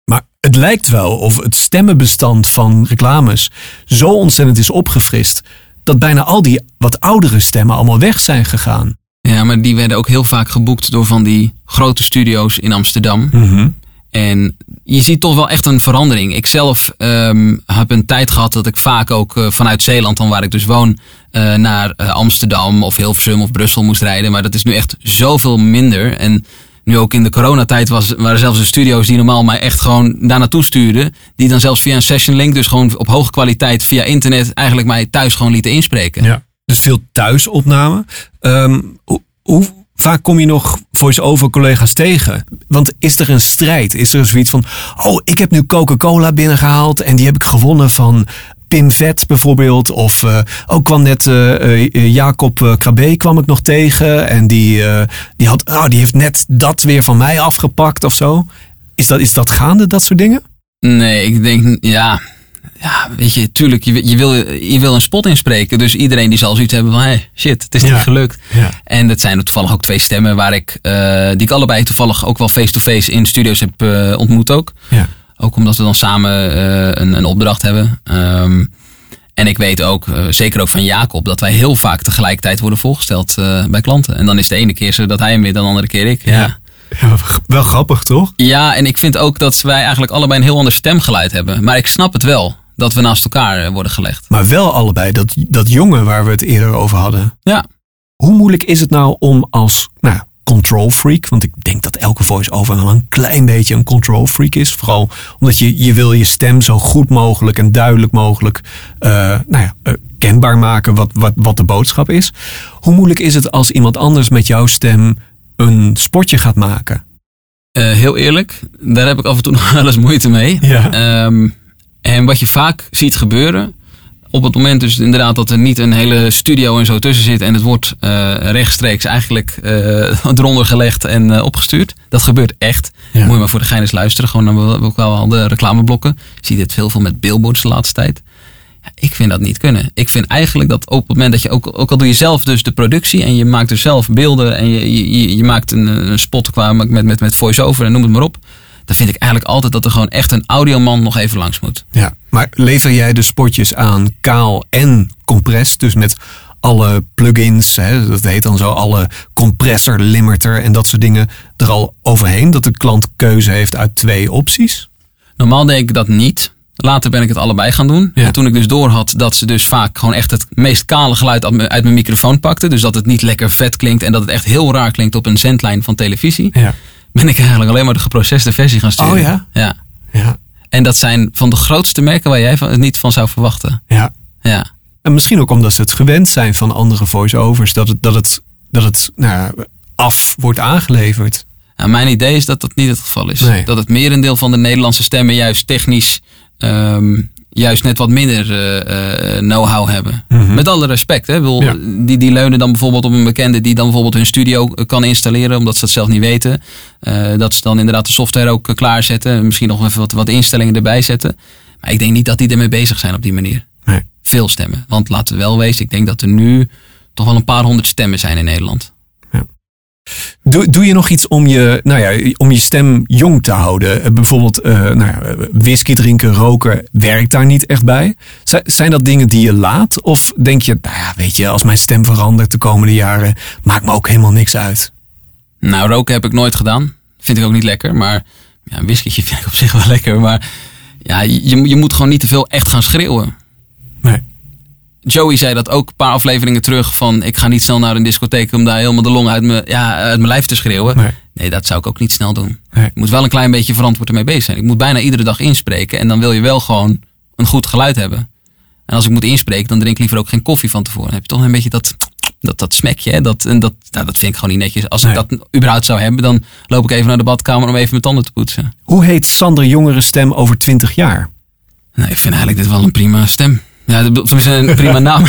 Maar het lijkt wel of het stemmenbestand van reclames zo ontzettend is opgefrist. Dat bijna al die wat oudere stemmen allemaal weg zijn gegaan. Ja, maar die werden ook heel vaak geboekt door van die grote studio's in Amsterdam. Mhm. En je ziet toch wel echt een verandering. Ik zelf ehm, heb een tijd gehad dat ik vaak ook eh, vanuit Zeeland, dan waar ik dus woon, eh, naar eh, Amsterdam of Hilversum of Brussel moest rijden. Maar dat is nu echt zoveel minder. En nu ook in de coronatijd was, waren zelfs de studio's die normaal mij echt gewoon daar naartoe stuurden. Die dan zelfs via een session link, dus gewoon op hoge kwaliteit via internet, eigenlijk mij thuis gewoon lieten inspreken. Ja. Dus veel thuisopname. Ehm, hoe, hoe vaak kom je nog voice-over collega's tegen? Want is er een strijd? Is er zoiets van, oh, ik heb nu Coca-Cola binnengehaald en die heb ik gewonnen van Pim Vet bijvoorbeeld. Of eh ook kwam net eh, eh, Jacob Kwabé kwam ik nog tegen en die, die, had, oh, die heeft net dat weer van mij afgepakt of zo. Is dat, is dat gaande, dat soort dingen? Nee, ik denk, ja, ja weet je, tuurlijk, je, je, wil, je wil een spot inspreken. Dus iedereen die zal zoiets hebben van, hey, shit, het is Ja. niet gelukt. Ja. En dat zijn toevallig ook twee stemmen waar ik, eh, die ik allebei toevallig ook wel face-to-face in studio's heb eh, ontmoet ook. Ja. Ook omdat we dan samen eh, een, een opdracht hebben. Ehm, en ik weet ook, zeker ook van Jacob, dat wij heel vaak tegelijkertijd worden voorgesteld bij klanten. En dan is de ene keer zo dat hij hem weer, dan de andere keer ik. Ja. Ja, wel grappig toch? Ja, en ik vind ook dat wij eigenlijk allebei een heel ander stemgeluid hebben. Maar ik snap het wel, dat we naast elkaar eh, worden gelegd. Maar wel allebei, dat, dat jongen waar we het eerder over hadden. Ja. Hoe moeilijk is het nou om als nou, control freak, want ik denk dat elke voice-over wel een klein beetje een control freak is. Vooral omdat je, je wil je stem zo goed mogelijk en duidelijk mogelijk eh, nou ja, eh, kenbaar maken wat, wat, wat de boodschap is. Hoe moeilijk is het als iemand anders met jouw stem een spotje gaat maken? Heel eerlijk, daar heb ik af en toe *laughs* nog wel eens moeite mee. Ja. Ehm, en wat je vaak ziet gebeuren, op het moment dus inderdaad dat er niet een hele studio en zo tussen zit en het wordt eh, rechtstreeks eigenlijk eh, *laughs* eronder gelegd en eh, opgestuurd. Dat gebeurt echt. Moet je maar voor de gein eens luisteren, gewoon naar ook wel al de reclameblokken. Je ziet het heel veel met billboards de laatste tijd. Ja, ik vind dat niet kunnen. Ik vind eigenlijk dat op het moment dat je ook, ook al doe je zelf dus de productie en je maakt er zelf beelden en je, je, je maakt een, een spot qua met, met, met voice-over en noem het maar op. Dan vind ik eigenlijk altijd dat er gewoon echt een audioman nog even langs moet. Ja, maar lever jij de spotjes aan kaal en compress, dus met alle plugins, hè, dat heet dan zo, alle compressor, limiter en dat soort dingen er al overheen, dat de klant keuze heeft uit twee opties? Normaal deed ik dat niet. Later ben ik het allebei gaan doen. En toen ik dus door had dat ze dus vaak gewoon echt het meest kale geluid uit mijn- uit mijn microfoon pakten. Dus dat het niet lekker vet klinkt en dat het echt heel raar klinkt op een zendlijn van televisie. Ja. Ben ik eigenlijk alleen maar de geprocesste versie gaan sturen. Oh ja? Ja. Ja. En dat zijn van de grootste merken waar jij van, het niet van zou verwachten. Ja. Ja. En misschien ook omdat ze het gewend zijn van andere voice-overs, dat het, dat het, dat het nou, ja, af wordt aangeleverd. Nou, mijn idee is dat dat niet het geval is. Nee. Dat het merendeel van de Nederlandse stemmen juist technisch ehm, juist net wat minder eh, know-how hebben. Mhm. Met alle respect. Hè? Ik bedoel, Ja. die, die leunen dan bijvoorbeeld op een bekende die dan bijvoorbeeld hun studio eh, kan installeren, omdat ze dat zelf niet weten. Dat ze dan inderdaad de software ook klaarzetten. Misschien nog even wat, wat instellingen erbij zetten. Maar ik denk niet dat die ermee bezig zijn op die manier. Nee. Veel stemmen. Want laten we wel wezen, ik denk dat er nu toch wel een paar honderd stemmen zijn in Nederland. Doe, doe je nog iets om je, nou ja, om je stem jong te houden? Eh, Bijvoorbeeld eh, nou ja, whisky drinken, roken, werkt daar niet echt bij? Zijn, dat dingen die je laat? Of denk je, nou ja, weet je, als mijn stem verandert de komende jaren, maakt me ook helemaal niks uit? Nou, roken heb ik nooit gedaan. Vind ik ook niet lekker. Maar ja, een whiskytje *laughs* vind ik op zich wel lekker. Maar ja, je, je moet gewoon niet te veel echt gaan schreeuwen. Joey zei dat ook een paar afleveringen terug. Van ik ga niet snel naar een discotheek om daar helemaal de long uit mijn, ja, uit mijn lijf te schreeuwen. Nee. dat zou ik ook niet snel doen. Je moet wel een klein beetje verantwoord ermee bezig zijn. Ik moet bijna iedere dag inspreken. En dan wil je wel gewoon een goed geluid hebben. En als ik moet inspreken, dan drink ik liever ook geen koffie van tevoren. Dan heb je toch een beetje dat, dat, dat smekje. Hè? Dat, en dat, nou, dat vind ik gewoon niet netjes. Als ik dat überhaupt zou hebben, dan loop ik even naar de badkamer om even mijn tanden te poetsen. Hoe heet Sander Jongere stem over 20 jaar? Nee, ik vind eigenlijk dit wel een prima stem. Ja, dat is een prima *laughs* naam.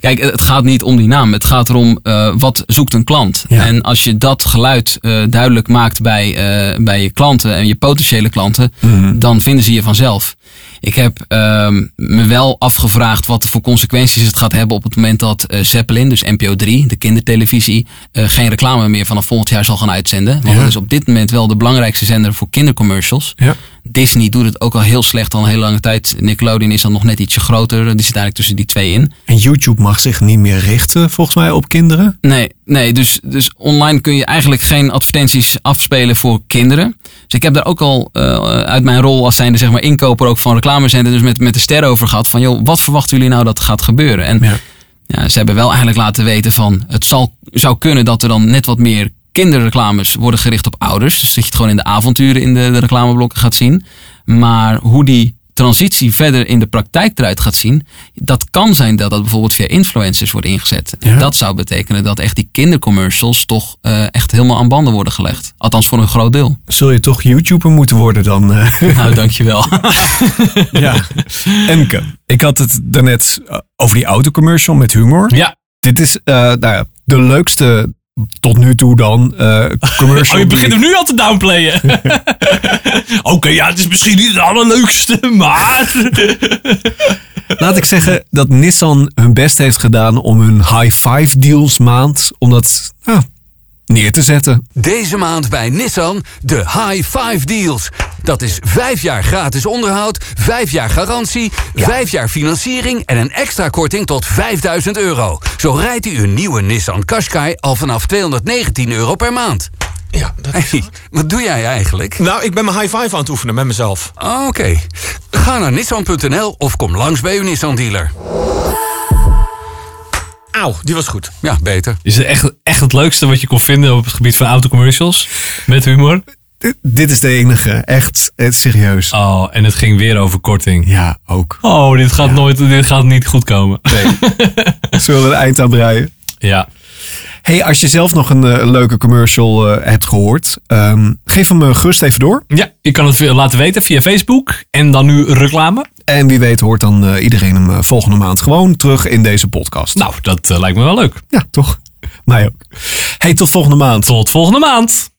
Kijk, het gaat niet om die naam. Het gaat erom uh, wat zoekt een klant. En als je dat geluid uh, duidelijk maakt bij, uh, bij je klanten en je potentiële klanten, Mhm. dan vinden ze je vanzelf. Ik heb uh, me wel afgevraagd wat voor consequenties het gaat hebben op het moment dat uh, Zeppelin, dus NPO 3, de kindertelevisie, uh, geen reclame meer vanaf volgend jaar zal gaan uitzenden. Want Ja. dat is op dit moment wel de belangrijkste zender voor kindercommercials. Ja. Disney doet het ook al heel slecht al een hele lange tijd. Nickelodeon is dan nog net ietsje groter. Die zit eigenlijk tussen die twee in. En YouTube mag zich niet meer richten, volgens mij, op kinderen. Nee, nee dus, dus online kun je eigenlijk geen advertenties afspelen voor kinderen. Dus ik heb daar ook al uh, uit mijn rol als zijnde zeg maar inkoper ook van reclamezender dus met, met de sterren over gehad. Van joh, wat verwachten jullie nou dat gaat gebeuren? En ja. ja. ze hebben wel eigenlijk laten weten van het zal, zou kunnen dat er dan net wat meer kinderreclames worden gericht op ouders. Dus dat je het gewoon in de avonturen in de, de reclameblokken gaat zien. Maar hoe die transitie verder in de praktijk eruit gaat zien. Dat kan zijn dat dat bijvoorbeeld via influencers wordt ingezet. Ja. Dat zou betekenen dat echt die kindercommercials toch uh, echt helemaal aan banden worden gelegd. Althans voor een groot deel. Zul je toch YouTuber moeten worden dan? Uh? *laughs* Nou, dankjewel. *laughs* ja. Emke, ik had het daarnet uh, over die autocommercial met humor. Ja. Dit is uh, nou ja, de leukste tot nu toe dan uh, commercial. *laughs* Oh, je begint hem nu al te downplayen. *laughs* Oké, okay, ja, het is misschien niet het allerleukste, *laughs* maar... Laat ik zeggen dat Nissan hun best heeft gedaan om hun high five deals maand, om dat nou, neer te zetten. Deze maand bij Nissan de high five deals. Dat is vijf jaar gratis onderhoud, vijf jaar garantie, ja. vijf jaar financiering en een extra korting tot 5000 euro. Zo rijdt u een nieuwe Nissan Qashqai al vanaf 219 euro per maand. Ja, dat is hey, wat doe jij eigenlijk? Nou, ik ben mijn high five aan het oefenen met mezelf. Oké. Okay. Ga naar nissan.nl of kom langs bij uw Nissan dealer. Auw, die was goed. Ja, beter. Is het echt, echt het leukste wat je kon vinden op het gebied van autocommercials? Met humor? D dit is de enige. Echt, echt serieus. Oh, en het ging weer over korting. Ja, ook. Oh, dit gaat, ja. nooit, dit gaat niet goed komen. Nee. Zullen we een eind aan breien? Ja. Hey, als je zelf nog een uh, leuke commercial uh, hebt gehoord, um, geef hem uh, gerust even door. Ja, je kan het laten weten via Facebook en dan nu reclame. En wie weet hoort dan iedereen hem volgende maand gewoon terug in deze podcast. Nou, dat lijkt me wel leuk. Ja, toch? Mij ook. Hey, tot volgende maand. Tot volgende maand.